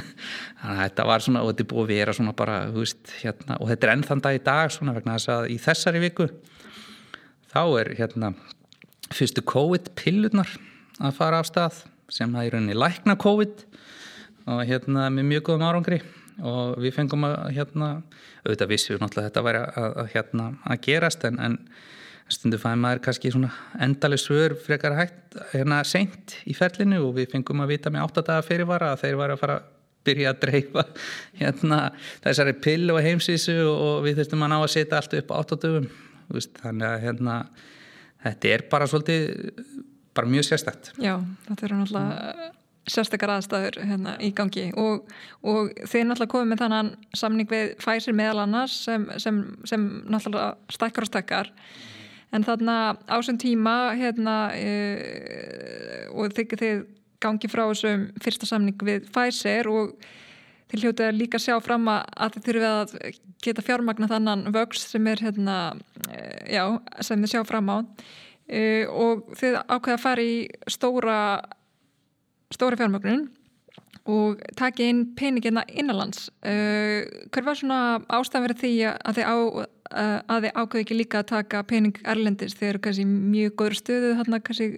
B: þannig að þetta var svona, og þetta er búið að vera svona bara, þú veist, hérna, og þetta er ennþann dag í dag svona vegna þess að í þessari viku þá er hérna fyrstu COVID-pillunar að fara af stað sem það er rauninni lækna COVID og hérna með mjög góðum árangri og við fengum að hérna, auðvitað vissum við náttúrulega að þetta væri að, að, hérna, að gerast en, en stundu fæði maður kannski svona endaleg svör frekar hægt hérna seint í ferlinu og við fengum að vita með 8 daga fyrirvara að þeir var að fara að byrja að dreifa hérna þessari pill og heimsísu og við þurftum að ná að setja allt upp á 8 dögum. Þannig að hérna þetta er bara svolítið bara mjög sérstætt
A: Já, þetta er náttúrulega sérstakar aðstæður hérna, í gangi. Og, og þeir náttúrulega komið með þannan samning við fæsir meðal annars sem, sem, sem náttúrulega stakkar og stakkar en þarna á þessum tíma hérna, e, og þið, þið gangi frá þessum fyrsta samning við fæsir og þið hljótið að líka sjá fram að þið þurfið að geta fjármagna þannan vöks sem er hérna, e, já, sem þið sjá fram á. E, og þið ákveða að fara í stóra stóri fjármögnun og taki inn peningina innanlands. Uh, hver var svona ástæðan verið því að þið, á, uh, að þið ákveði ekki líka að taka pening erlendis? Eru kannski mjög góður stöðu þarna kannski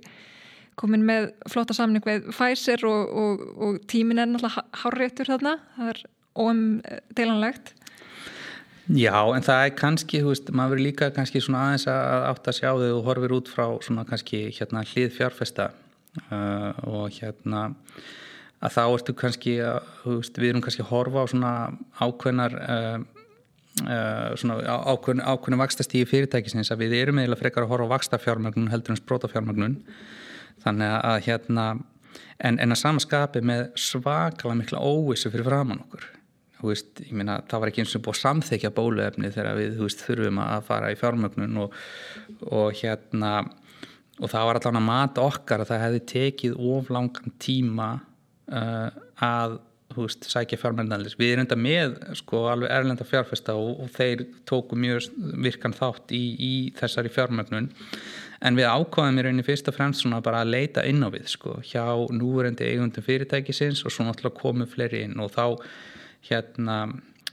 A: komin með flotta samning við Pfizer og, og, og tímin er náttúrulega hárréttur þarna. Það er óumdelanlegt.
B: Já, en það er kannski, þú veist, maður verið líka kannski svona aðeins að átt að sjá þau og horfir út frá svona kannski hérna hlið fjárfesta Uh, og hérna að þá ertu kannski að, veist, við erum kannski að horfa á svona ákveðnar uh, svona ákveðn, ákveðnar vakstastíði fyrirtækisins að við erum eða frekar að horfa á vakstafjármögnun heldur en sprótafjármögnun þannig að hérna en, en að samaskapi með svakala mikla óvissu fyrir framann okkur. Veist, myna, það var ekki eins og búið að samþekja bóluefni þegar við veist, þurfum að fara í fjármögnun og, og hérna og það var allavega mat okkar að það hefði tekið of langan tíma uh, að veist, sækja fjármennanlis. Við erum enda með sko alveg erlenda fjárfesta og, og þeir tóku mjög virkan þátt í, í þessari fjármennun en við ákvaðum í rauninni fyrst og fremst svona bara að leita inn á við sko hjá núverendi eigundum fyrirtækisins og svo náttúrulega komu fleiri inn og þá hérna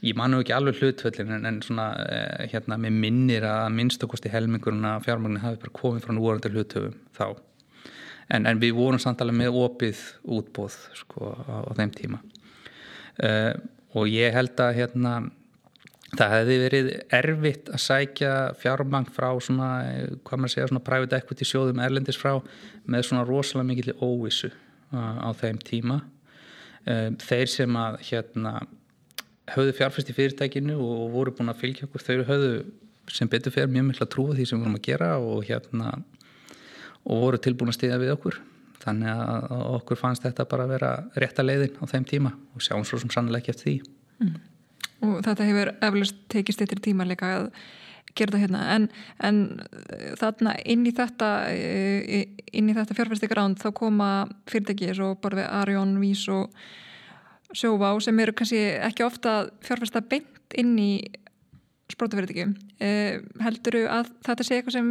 B: ég manu ekki alveg hlutvöldin en, en svona eh, hérna með minnir að minnstakosti helminguruna fjármagnin hafi bara komið frá núvarandi hlutvöfum þá. En, en við vorum samtalið með opið útbóð sko á, á þeim tíma. Uh, og ég held að hérna það hefði verið erfitt að sækja fjármang frá svona, hvað maður segja, svona private equity sjóðum erlendis frá með svona rosalega mikil óvissu uh, á þeim tíma. Þeir sem að hérna höfðu fjárfæst í fyrirtækinu og voru búin að fylgja okkur. Þau höfðu sem betur fyrir mjög mikla trúið því sem við vorum að gera og hérna og voru tilbúin að stiðja við okkur. Þannig að okkur fannst þetta bara að vera rétta leiðin á þeim tíma og sjáum svo sem sannlega ekki eftir því. Mm.
A: Og þetta hefur eflust tekist eittir tíma líka að gera þetta hérna. En, en þarna inn í þetta inn í þetta fjárfæstikránd þá koma fyrirtækið svo bara við Arjón, Vís og sjóvá sem eru kannski ekki ofta fjárfæsta beint inn í sprótafyrirtækjum eh, heldur þú að þetta sé eitthvað sem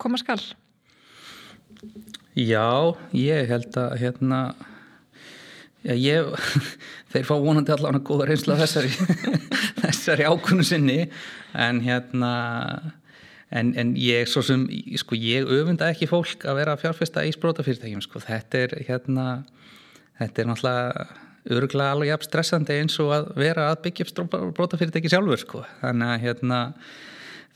A: koma skall?
B: Já, ég held að hérna já, ég, þeir fá vonandi allavega góða reynsla þessari þessari ákunnu sinni en hérna en, en ég svo sem, sko ég öfunda ekki fólk að vera fjárfæsta í sprótafyrirtækjum, sko þetta er hérna þetta er náttúrulega örgulega alveg jafn stressandi eins og að vera að byggja upp brótafyrirtæki sjálfur sko. þannig að hérna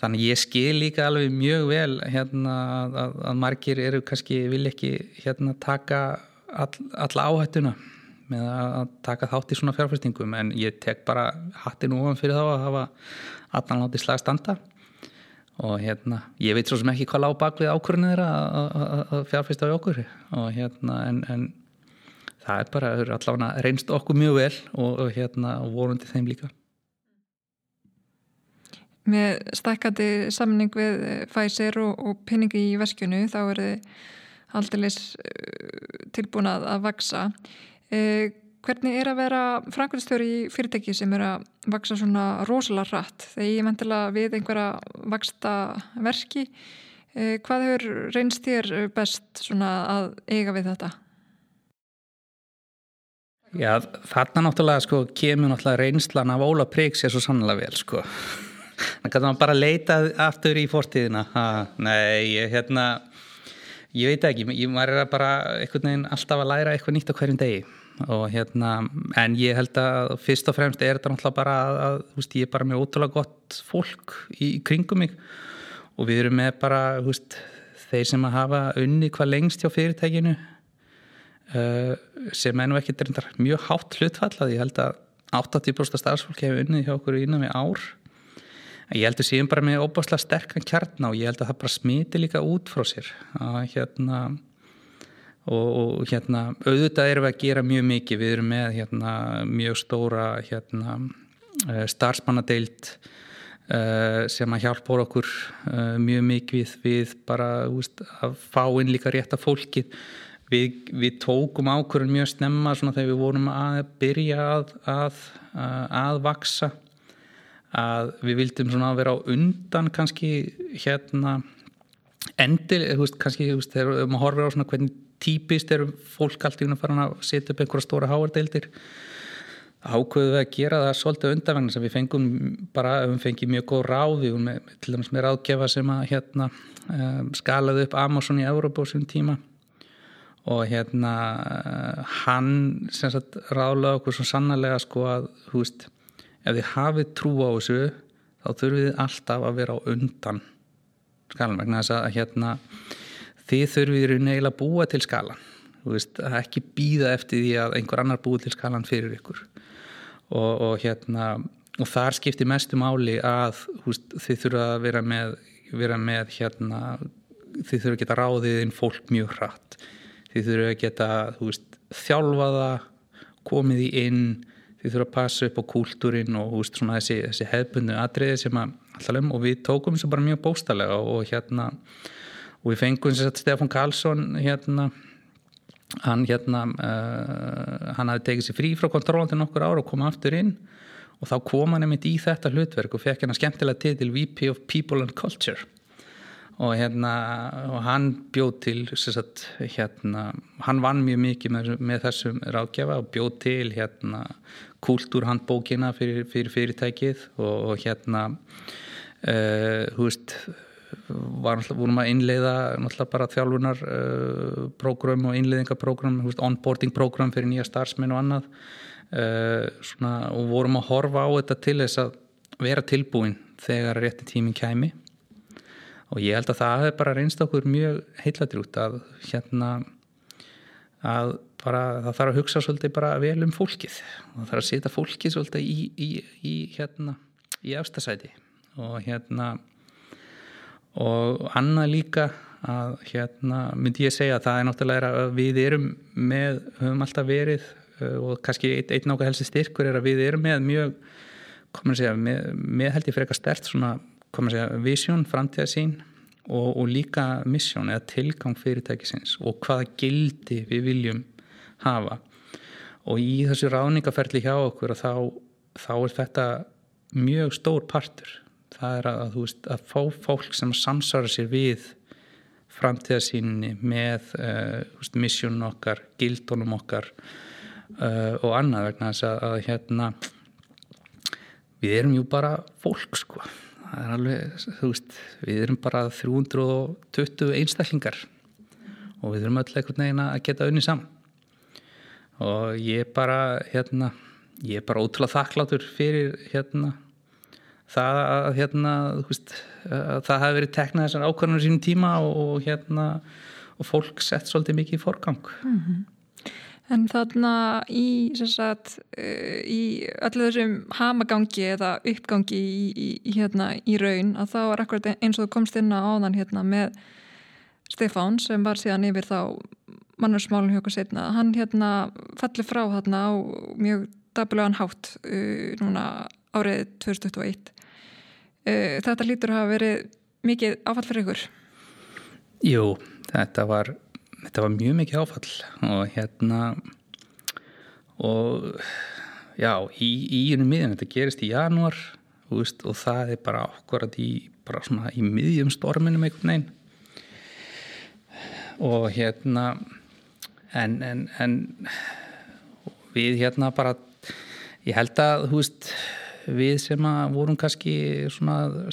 B: þannig ég skil líka alveg mjög vel hérna að, að margir eru kannski vil ekki hérna taka all, alla áhættuna með að taka þátt í svona fjárfæstingum en ég tek bara hattin ofan fyrir þá að hafa allan látið slag standa. Og hérna, ég veit svo sem ekki hvað lág bak við ákvörðinu þeirra að fjárfæsta við okkur. Og hérna en, en það er bara, það er allavega reynst okkur mjög vel og, og hérna vorundi þeim líka.
A: Með stækkandi samning við Pfizer og, og pinningi í veskjunu þá er þið aldrei eh, tilbúin að, vaksa eh, hvernig er að vera frangulistöru í fyrirtæki sem er að vaksa svona rosalega hratt? Þegar ég mentilega við einhverja vaksta verki eh, hvað hefur reynst þér best svona að eiga við þetta?
B: Já, þarna náttúrulega sko kemur náttúrulega reynslan af Óla Príks er svo sannlega vel sko. Þannig að maður bara leita aftur í fórtíðina ha, nei, ég hérna ég veit ekki, ég var bara einhvern veginn alltaf að læra eitthvað nýtt á hverjum degi. Og hérna, en ég held að fyrst og fremst er þetta náttúrulega bara að, að veist, ég er bara með ótrúlega gott fólk í, í kringum mig. Og við erum með bara, veist, þeir sem að hafa unni hvað lengst hjá fyrirtækinu sem er nú ekki mjög hátt hlutfall ég held að 80% starfsfólk hefur unnið hjá okkur innan við ár. Ég held að séum bara með óbáslega sterkan kjarn og ég held að það bara smiti líka út frá sér að hérna og, og hérna auðvitað erum við að gera mjög mikið. Við erum með hérna mjög stóra hérna eh, starfsmannadeild uh, sem að hjálpa okkur uh, mjög mikið við bara úst, að fá inn líka rétt af fólki við, við tókum ákvörðun mjög snemma svona þegar við vorum að byrja að að, að, vaksa að við vildum svona að vera á undan kannski hérna endil, þú veist, kannski þú veist, þegar maður horfir á svona hvernig típist er fólk allt í hún að fara að setja upp einhverja stóra háardeildir ákveðu við að gera það svolítið undanvegna sem við fengum bara, við fengið mjög góð ráði með, til dæmis með ráðgefa sem að hérna um, skalaði upp Amazon í Európa á svon tíma og hérna hann sem sagt ráðlaði okkur svo sannarlega sko að, þú veist ef þið hafið trú á þessu þá þurfið þið alltaf að vera á undan skalan vegna þess að hérna, þið þurfið neila að búa til skalan veist, ekki býða eftir því að einhver annar búi til skalan fyrir ykkur. Og, og, hérna, og þar skiptir mestu máli að veist, þið þurfið að vera með, vera með hérna, þið þurfið að geta ráðið inn fólk mjög hratt þið þurfið að geta veist, þjálfaða komið í inn þið þurfa að passa upp á kúltúrin og veist, þessi, þessi hefbundu atriði sem að alltaf um. Og við tókum þessu bara mjög bóstalega og, hérna og við fengum sér að Stefán Karlsson hérna hann hérna uh, hann hafi tekið sér frí frá kontrólandin okkur ára og kom aftur inn. Og þá kom hann einmitt í þetta hlutverk og fekk hérna skemmtilega titil VP of People and Culture og hérna og hann bjóð til sagt, hérna, hann vann mjög mikið með, með þessum ráðgjafa og bjóð til hérna kúltúrhandbókina fyrir, fyrir fyrirtækið. Og, og hérna uh, hú veist var, vorum að innleiða bara þjálfunar uh, prógram og innleiðingaprógram onboarding prógram fyrir nýja starfsmenn og annað. Uh, svona, og vorum að horfa á þetta til þess að vera tilbúin þegar rétti tíminn kæmi og ég held að það hefur bara reynst okkur mjög heiladrút að hérna að bara það þarf að hugsa svolítið bara vel um fólkið. Og það þarf að setja fólkið svolítið í, í, í hérna í afstasæti og hérna og annað líka að hérna myndi ég segja að það er náttúrulega að við erum með, höfum alltaf verið uh, og kannski einn ein ákveð helsi styrkur er að við erum með mjög komur að segja, með, með held ég frekar stert svona vision, framtíðasín og, og líka mission eða tilgang fyrirtækisins og hvaða gildi við viljum hafa. Og í þessu ráningaferli hjá okkur þá, þá er þetta mjög stór partur. Það er að, veist, að fá fólk sem samsvara sér við framtíðasínni með uh, veist, missionum okkar, gildunum okkar uh, og annað vegna þess að, að hérna við erum jú bara fólk sko það er alveg, þú veist, við erum bara 320 einstaklingar og við erum öll einhvern veginn að geta unni saman og ég bara hérna, ég er bara ótrúlega þakklátur fyrir hérna það að hérna veist, að það hafi verið teknað þessar ákvarðanur sínum tíma og, hérna og fólk sett svolítið mikið í forgang mm -hmm.
A: En þarna í, sagt, í öllu þessum hamagangi eða uppgangi í, í, hérna, í raun að þá er akkurat eins og þú komst inn á áðan hérna, með Stefán sem var síðan yfir þá mannarsmálun hjá okkur setna hann hérna falli frá þarna á mjög dabulegan hátt uh, núna árið 2021 uh, þetta lítur að hafa verið mikið áfall fyrir ykkur?
B: Jú, þetta var þetta var mjög mikið áfall og hérna og já, í íinu miðjan þetta gerist í janúar veist, og það er bara ákvarðat í í miðjum storminum einhvern veginn. Og hérna en, en, en við hérna bara ég held að þú veist við sem að vorum kannski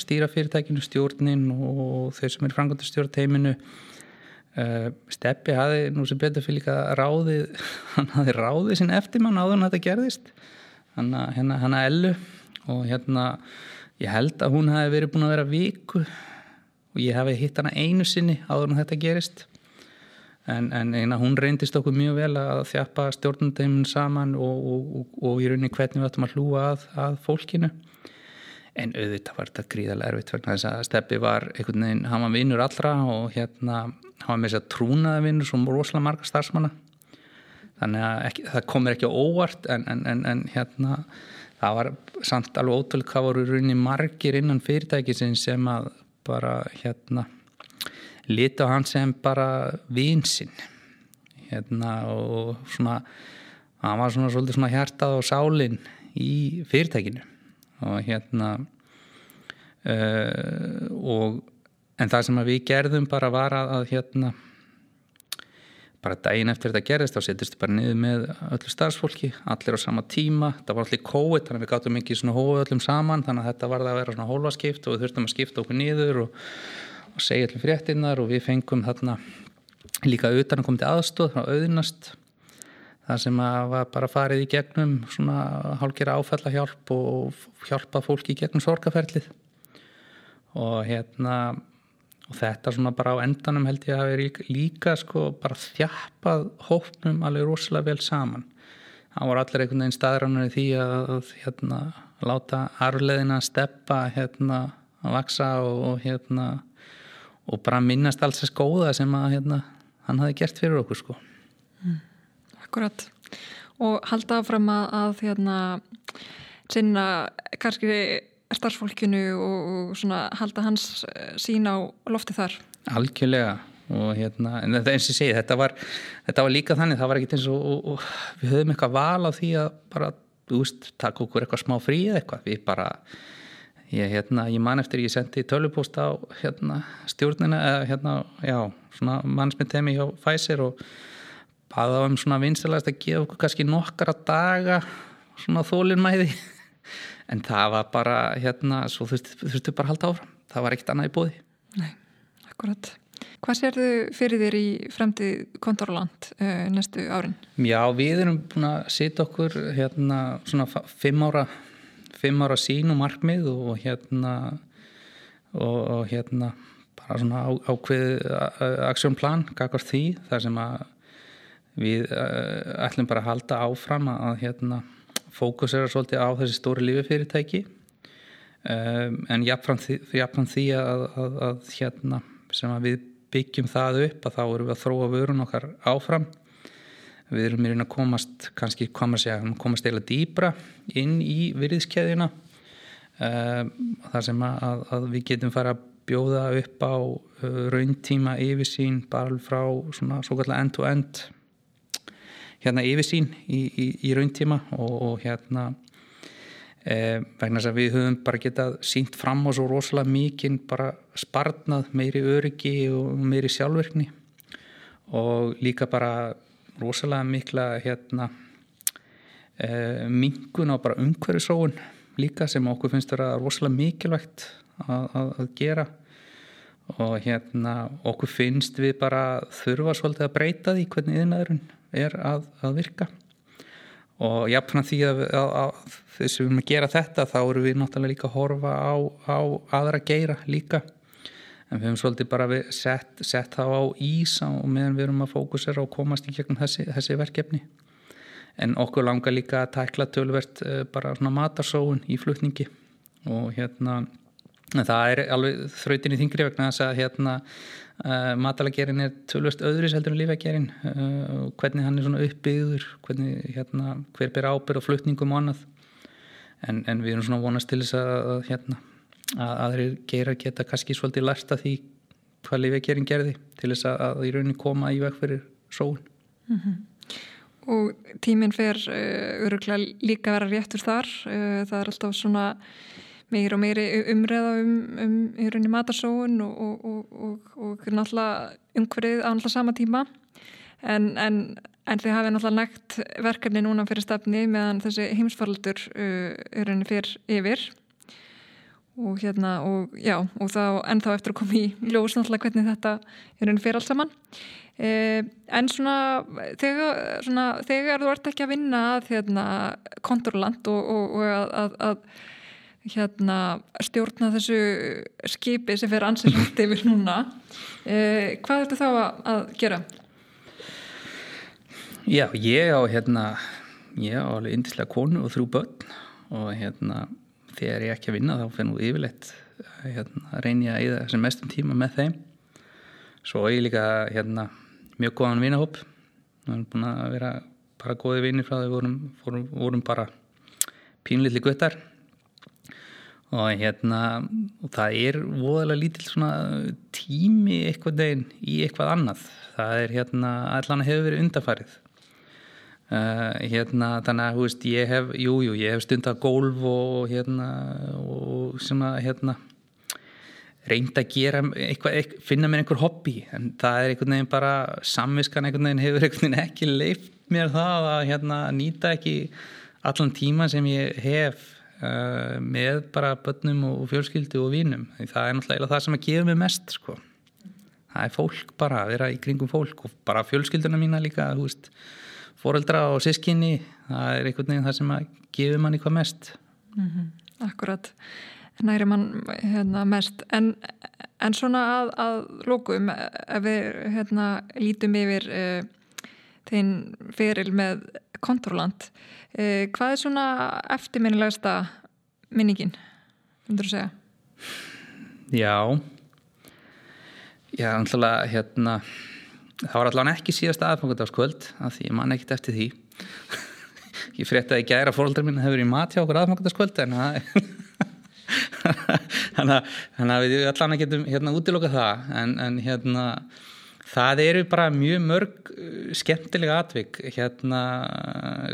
B: stýra fyrirtækinu stjórnin og þau sem er frangöndu stjórn teiminu Steppi hafi nú sem betur fyrir líka ráðið hann hafi ráðið sín eftirmann áður en þetta gerðist. Hann að hérna ellu. Og hérna ég held að hún hafi verið búin að vera viku. Og ég hafi hitt hana einu sinni áður en þetta gerist. En, en eina, hún reyndist okkur mjög vel að þjapa stjórnundeimin saman og, og, og, og í rauninni hvernig við ættum að hlúa að, að fólkinu. En auðvitað var þetta gríðarlega erfitt vegna þess að Steppi var einhvern veginn, hann var vinnur allra og hérna var með þess að trúnaði vinnur sem rosalega marga starfsmanna. Þannig að ekki, það komir ekki óvart en, en, en, en hérna það var samt alveg ótrúlega hvað voru rauninni margir innan fyrirtæki sem að bara hérna liti á hann sem bara vinsinn hérna og svona hann var svona svolítið svona hjartað og sálinn í fyrirtækinu. Og hérna uh, og en það sem við gerðum bara var að, að hérna bara daginn eftir þetta gerðist þá setjast við bara niður með öllu starfsfólki allir á sama tíma, það var allir COVID þannig að við gáttum ekki svona hóðu öllum saman þannig að þetta var að vera svona hólfaskipt og við þurftum að skipta okkur niður og og segja allir fréttinnar og við fengum þarna líka utan að koma til aðstóð frá auðinast það sem að bara farið í gegnum svona hálkera áfællahjálp og hjálpa fólki í gegnum sorgaferlið og hérna og þetta svona bara á endanum held ég að hafi líka, sko bara þjappað hópnum alveg rosalega vel saman það voru allir einhvern veginn staðrannar í því að hérna láta arfleðina steppa hérna að vaksa og, og hérna og bara minnast alls þess góða sem að hérna, hann hafi gert fyrir okkur sko.
A: mm, Akkurat og halda áfram að, að hérna, sinna kannski starfsfólkinu og, og halda hans eh, sín á lofti þar.
B: Algjörlega. Og hérna, en þetta eins og ég segi þetta var, þetta var líka þannig, það var ekkert eins og, og, og við höfum eitthvað val á því að bara, þú veist, taka okkur eitthvað smá frí eða eitthvað, við bara ég, hérna, ég man eftir ég sendi tölupóst á hérna, stjórnina eða hérna, já, svona mannsmyndtemi hjá Pfizer og baða um svona vinstilegast að gefa okkur kannski nokkara daga svona þólinnmæði en það var bara hérna, svo þurftu bara að halda áfram. Það var ekkert annað í bóði
A: Nei, akkurat. Hvað sér þau fyrir þér í fremtið kontorland uh, eh, næstu árin?
B: Já, við erum búin að setja okkur hérna svona fimm ára fimm ára sín og markmið og hérna og, og hérna bara svona á, ákveð aksjónplan, kakar því þar sem að við ætlum bara að halda áfram að hérna fókusera svolítið á þessi stóri lífefyrirtæki um, en jafnfram því, jafnfram því að, að, að hérna sem að við byggjum það upp að þá erum við að þróa vörun okkar áfram. Við erum í raun að komast kannski komast, ja, komast eila dýbra inn í virðiskeðina eh, þar sem að, að við getum fara að bjóða upp á uh, rauntíma yfirsýn bara frá svona svo kallar end-to-end hérna yfirsýn í, í, í rauntíma og, og hérna uh, vegna þess að við höfum bara getað sínt fram á svo rosalega mikinn bara sparnað meiri öryggi og meiri sjálfverkni og líka bara rosalega mikla hérna, e, mingun á bara umhverfisóun líka sem okkur finnst vera rosalega mikilvægt að, að, að gera. Og hérna okkur finnst við bara þurfa svolítið að breyta því hvernig yðinæðurinn er að, að virka. Og jafnfram því að, að, að þess að við erum að gera þetta þá eru við náttúrulega líka að horfa á, á aðra geira líka. En við höfum svolítið bara sett, sett þá á ís og meðan við erum að fókusera og komast í gegnum þessi, þessi verkefni. En okkur langar líka að tækla tölvert eh, bara svona matarsóun í flutningi. Og hérna það er alveg þrautin í þingri vegna þess að hérna uh, matalagerin er tölvert öðris heldur en lífægerin uh, hvernig hann er svona uppbyggður hvernig hérna hver ber ábyrð og flutningum og annað. En, en við erum svona vonast til þess að hérna að aðrir gera geta kannski svolítið lært að því hvað lífægerin gerði til þess að, að í rauninni koma í veg fyrir sóun. Mm -hmm.
A: Og tíminn fer uh, öruglega líka vera réttur þar. Það er alltaf svona meir og meiri umreða um, um rauninni matarsóun og, og, og, og náttúrulega umhverfið á náttúrulega sama tíma. En, en, en þið hafið náttúrulega nægt verkefni núna fyrir stefni meðan þessi heimsfaraldur uh, fyrir yfir. Og hérna og já og þá ennþá eftir að koma í ljós náttúrulega hvernig þetta í rauninni fyrir allt saman. Uh, en svona þegar, svona þegar þú ert ekki að vinna að hérna, konturland og að, að, að hérna, stjórna þessu skipi sem fer ansið hluti yfir núna. Eh, hvað er þetta þá að, gera?
B: Já, ég á hérna ég á alveg indislega konu og þrjú börn og hérna þegar ég ekki að vinna þá fennu yfirleitt hérna, reyni að eða sem mestum tíma með þeim. Svo ég líka hérna mjög góðan vinahóp. Við erum búin að vera bara góði vinir frá því við vorum, vorum, vorum bara pínlilli guttar og hérna og það er voðalega lítill svona tími eitthvað deginn í eitthvað annað. Það er hérna allan hefur verið undarfarið uh, hérna þannig að hú veist ég hef jújú jú, ég hef stundar gólf og hérna og svona hérna reynd að gera eitthvað, eitthvað finna mér einhver hobby. En það er einhvern veginn bara samviskan einhvern veginn hefur einhvern veginn ekki leift mér það að hérna nýta ekki allan tíma sem ég hef uh, með bara börnum og fjölskyldu og vínum það er náttúrulega það sem að gefa mig mest sko. það er fólk bara að vera í kringum fólk og bara fjölskylduna mína líka veist, foreldra og sískinni það er einhvern veginn það sem að gefa manni hvað mest
A: mm -hmm. Akkurat næri mann hérna, mest en, en svona að, að lókum ef við hérna, lítum yfir uh, þinn feril með kontrolant Eh, hvað er svona eftirminnilegasta minningin, myndur þú segja?
B: Já. Já, náttúrulega hérna það var allavega ekki síðast aðfangadagskvöld af því ég man ekkit eftir því. Ég frétti að ég gæra fóröldar mín hefur í mat hjá okkur aðfangadagskvöld en þannig að við allavega getum hérna útiloka það. En, en hérna Það eru bara mjög mörg uh, skemmtilega atvik hérna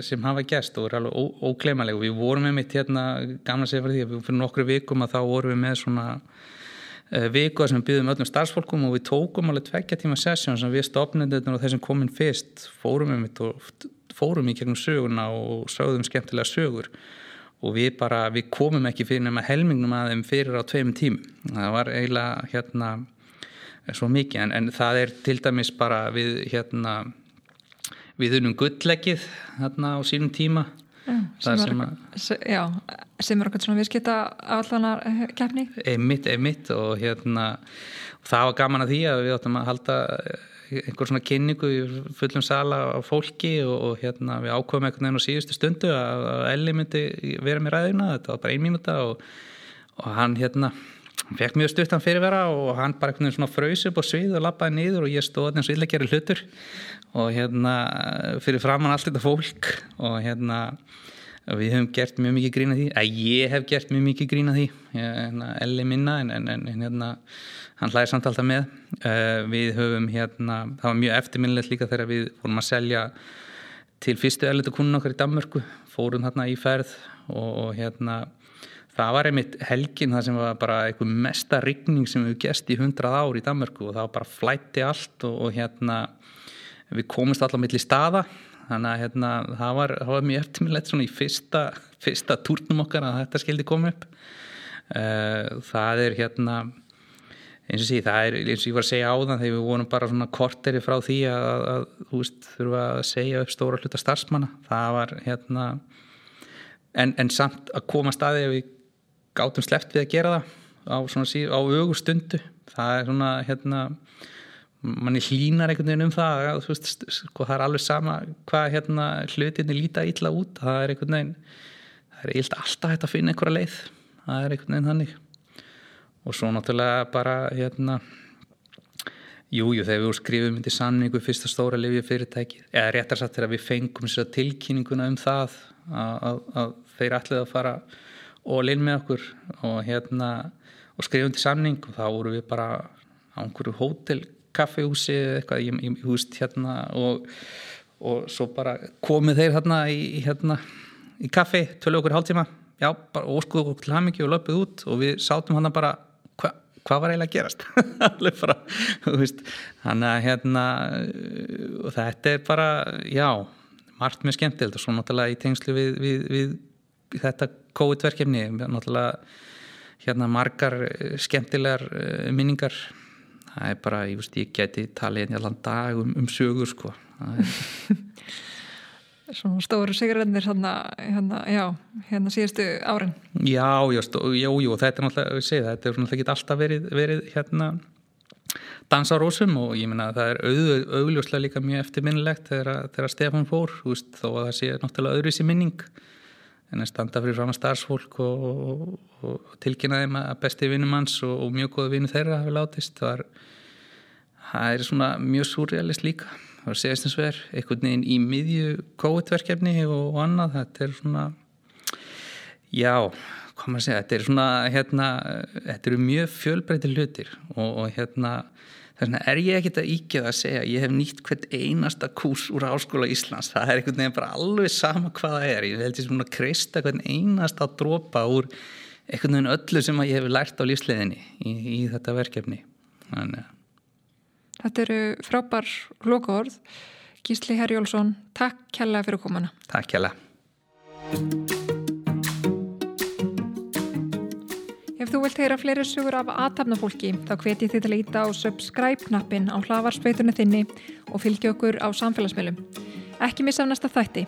B: sem hafa gæst og er alveg óglemalega og við vorum með mitt hérna gamla segja fyrir því að fyrir nokkru vikum að þá vorum við með svona uh, viku sem við byggðum öllum starfsfólkum og við tókum alveg tveggja tíma sessjón sem við stopnum og þessum komin fyrst fórum við mitt og fórum í gegnum söguna og sögðum skemmtilega sögur. Og við bara, við komum ekki fyrir nema helmingnum að þeim fyrir á tveim tím það var eiginlega hérna svo mikið. En, en það er til dæmis bara við hérna við unum gullleggið hérna á sínum tíma.
A: Já, sem, sem, er, að, já, sem er okkur svona viðskipta allanar kefni
B: einmitt, einmitt. Og hérna það var gaman að því að við áttum að halda einhver svona kynningu í fullum sala á fólki og, og hérna við ákvæmum einhvern veginn á síðustu stundu að, að Elli myndi vera með ræðina þetta var bara ein mínúta og, og hann hérna hann fekk mjög stuttan fyrirvera og hann bara einhvern veginn svona fröys upp á svið og lappaði niður og ég stóði eins og illa gerir hlutur. Og hérna fyrir framann allt þetta fólk og hérna við hefum gert mjög mikið grína því. Að ég hef gert mjög mikið grína því hérna, elli minna en, en, en hérna hann hlæði samt alltaf með. Uh, við höfum hérna, það var mjög eftirminnilegt líka þegar við fórum að selja til fyrstu ellitu kunnun okkar í Danmörku fórum hérna í ferð og, og hérna Það var einmitt helgin það sem var bara eitthvað mesta rigning sem við gæst í hundrað ár í Danmarku og það var bara flætti allt og, og hérna við komumst allar í staða þannig að hérna, það, var, það var mjög eftirminnlegt svona í fyrsta, fyrsta túrnum okkar að þetta skildi koma upp. Eh, það er hérna eins og sí, það er eins og ég var að segja á þann þegar við vorum bara svona korteri frá því að, að þú veist, þurfa að segja upp stóra hluta starfsmanna, það var hérna en, en samt að koma staði að við gátum sleppt við að gera það á á augustundu það er svona hérna manni hlínar einhvern veginn um það að, veist, sko, það er alveg sama hvað hérna hlutinni líta ítla út. Það er einhvern veginn það er eilt alltaf hægt að finna einhverja leið. Það er einhvern veginn þannig. Og svo náttúrulega bara hérna Jújú, jú, þegar við skrifum myndi sanningu fyrsta stóra lifið fyrirtæki eða réttar satt þegar við fengum tilkynninguna um það að, að, að þeir ætlaði að fara og linn með okkur og hérna og skrifum til sanning og þá voru við bara á einhverju hótelkaffehúsi eða eitthvað í, í, húst hérna og, og svo bara komið þeir hérna í, hérna, í kaffi, tölu okkur hálftíma já, bara óskuðu okkur til hamingi og löpuð út og við sátum hann bara hvað var eiginlega að gerast? Alveg bara, þú veist þannig að hérna og þetta er bara, já margt mjög skemmtilegt og svo náttúrulega í tengslu við, við, við þetta COVID-verkefni, náttúrulega hérna margar eh, skemmtilegar eh, minningar. Það er bara, ég veist, ég geti talið einn allan dag um, um sögur sko.
A: Svona stóru sigurrennir hérna, hérna, já, hérna síðustu árin.
B: Já, já, já, já, þetta er náttúrulega, ég segi það, þetta er náttúrulega ekki alltaf verið, verið hérna dansarósum og ég minna að það er auð, augljóslega líka mjög eftirminnilegt þegar, þegar Stefán fór, þú veist, þó að það sé náttúrulega öðruvísi minning en að standa fyrir fram að starfsfólk og, og, og tilkynna þeim að besti vinnumanns og, og mjög goða vinnu þeirra hafi látist, það er, það er svona mjög surrealist líka. Það var segjast eins og er einhvern veginn í miðju kóetverkefni og annað, þetta er svona já, hvað maður segja þetta er svona, hérna þetta eru mjög fjölbreytir hlutir og hérna, þess vegna er ég ekkit að íkjöða að segja, ég hef nýtt hvert einasta kús úr áskóla Íslands það er einhvern veginn bara alveg sama hvað það er ég held ég svona að kreista hvern einasta drópa úr einhvern veginn öllu sem ég hef lært á lífsleðinni í, í þetta verkefni þannig að
A: Þetta eru frábær lokaord. Gísli Herjólfsson, takk kjalla fyrir komana.
B: Takk kjalla.
A: Þú vilt heyra fleiri sugur af aðtapnafólki þá hveti þið til að íta á subscribe-knappin á hlavarspeitunni þinni og fylgja okkur á samfélagsmiðlum. Ekki missa af næsta þætti.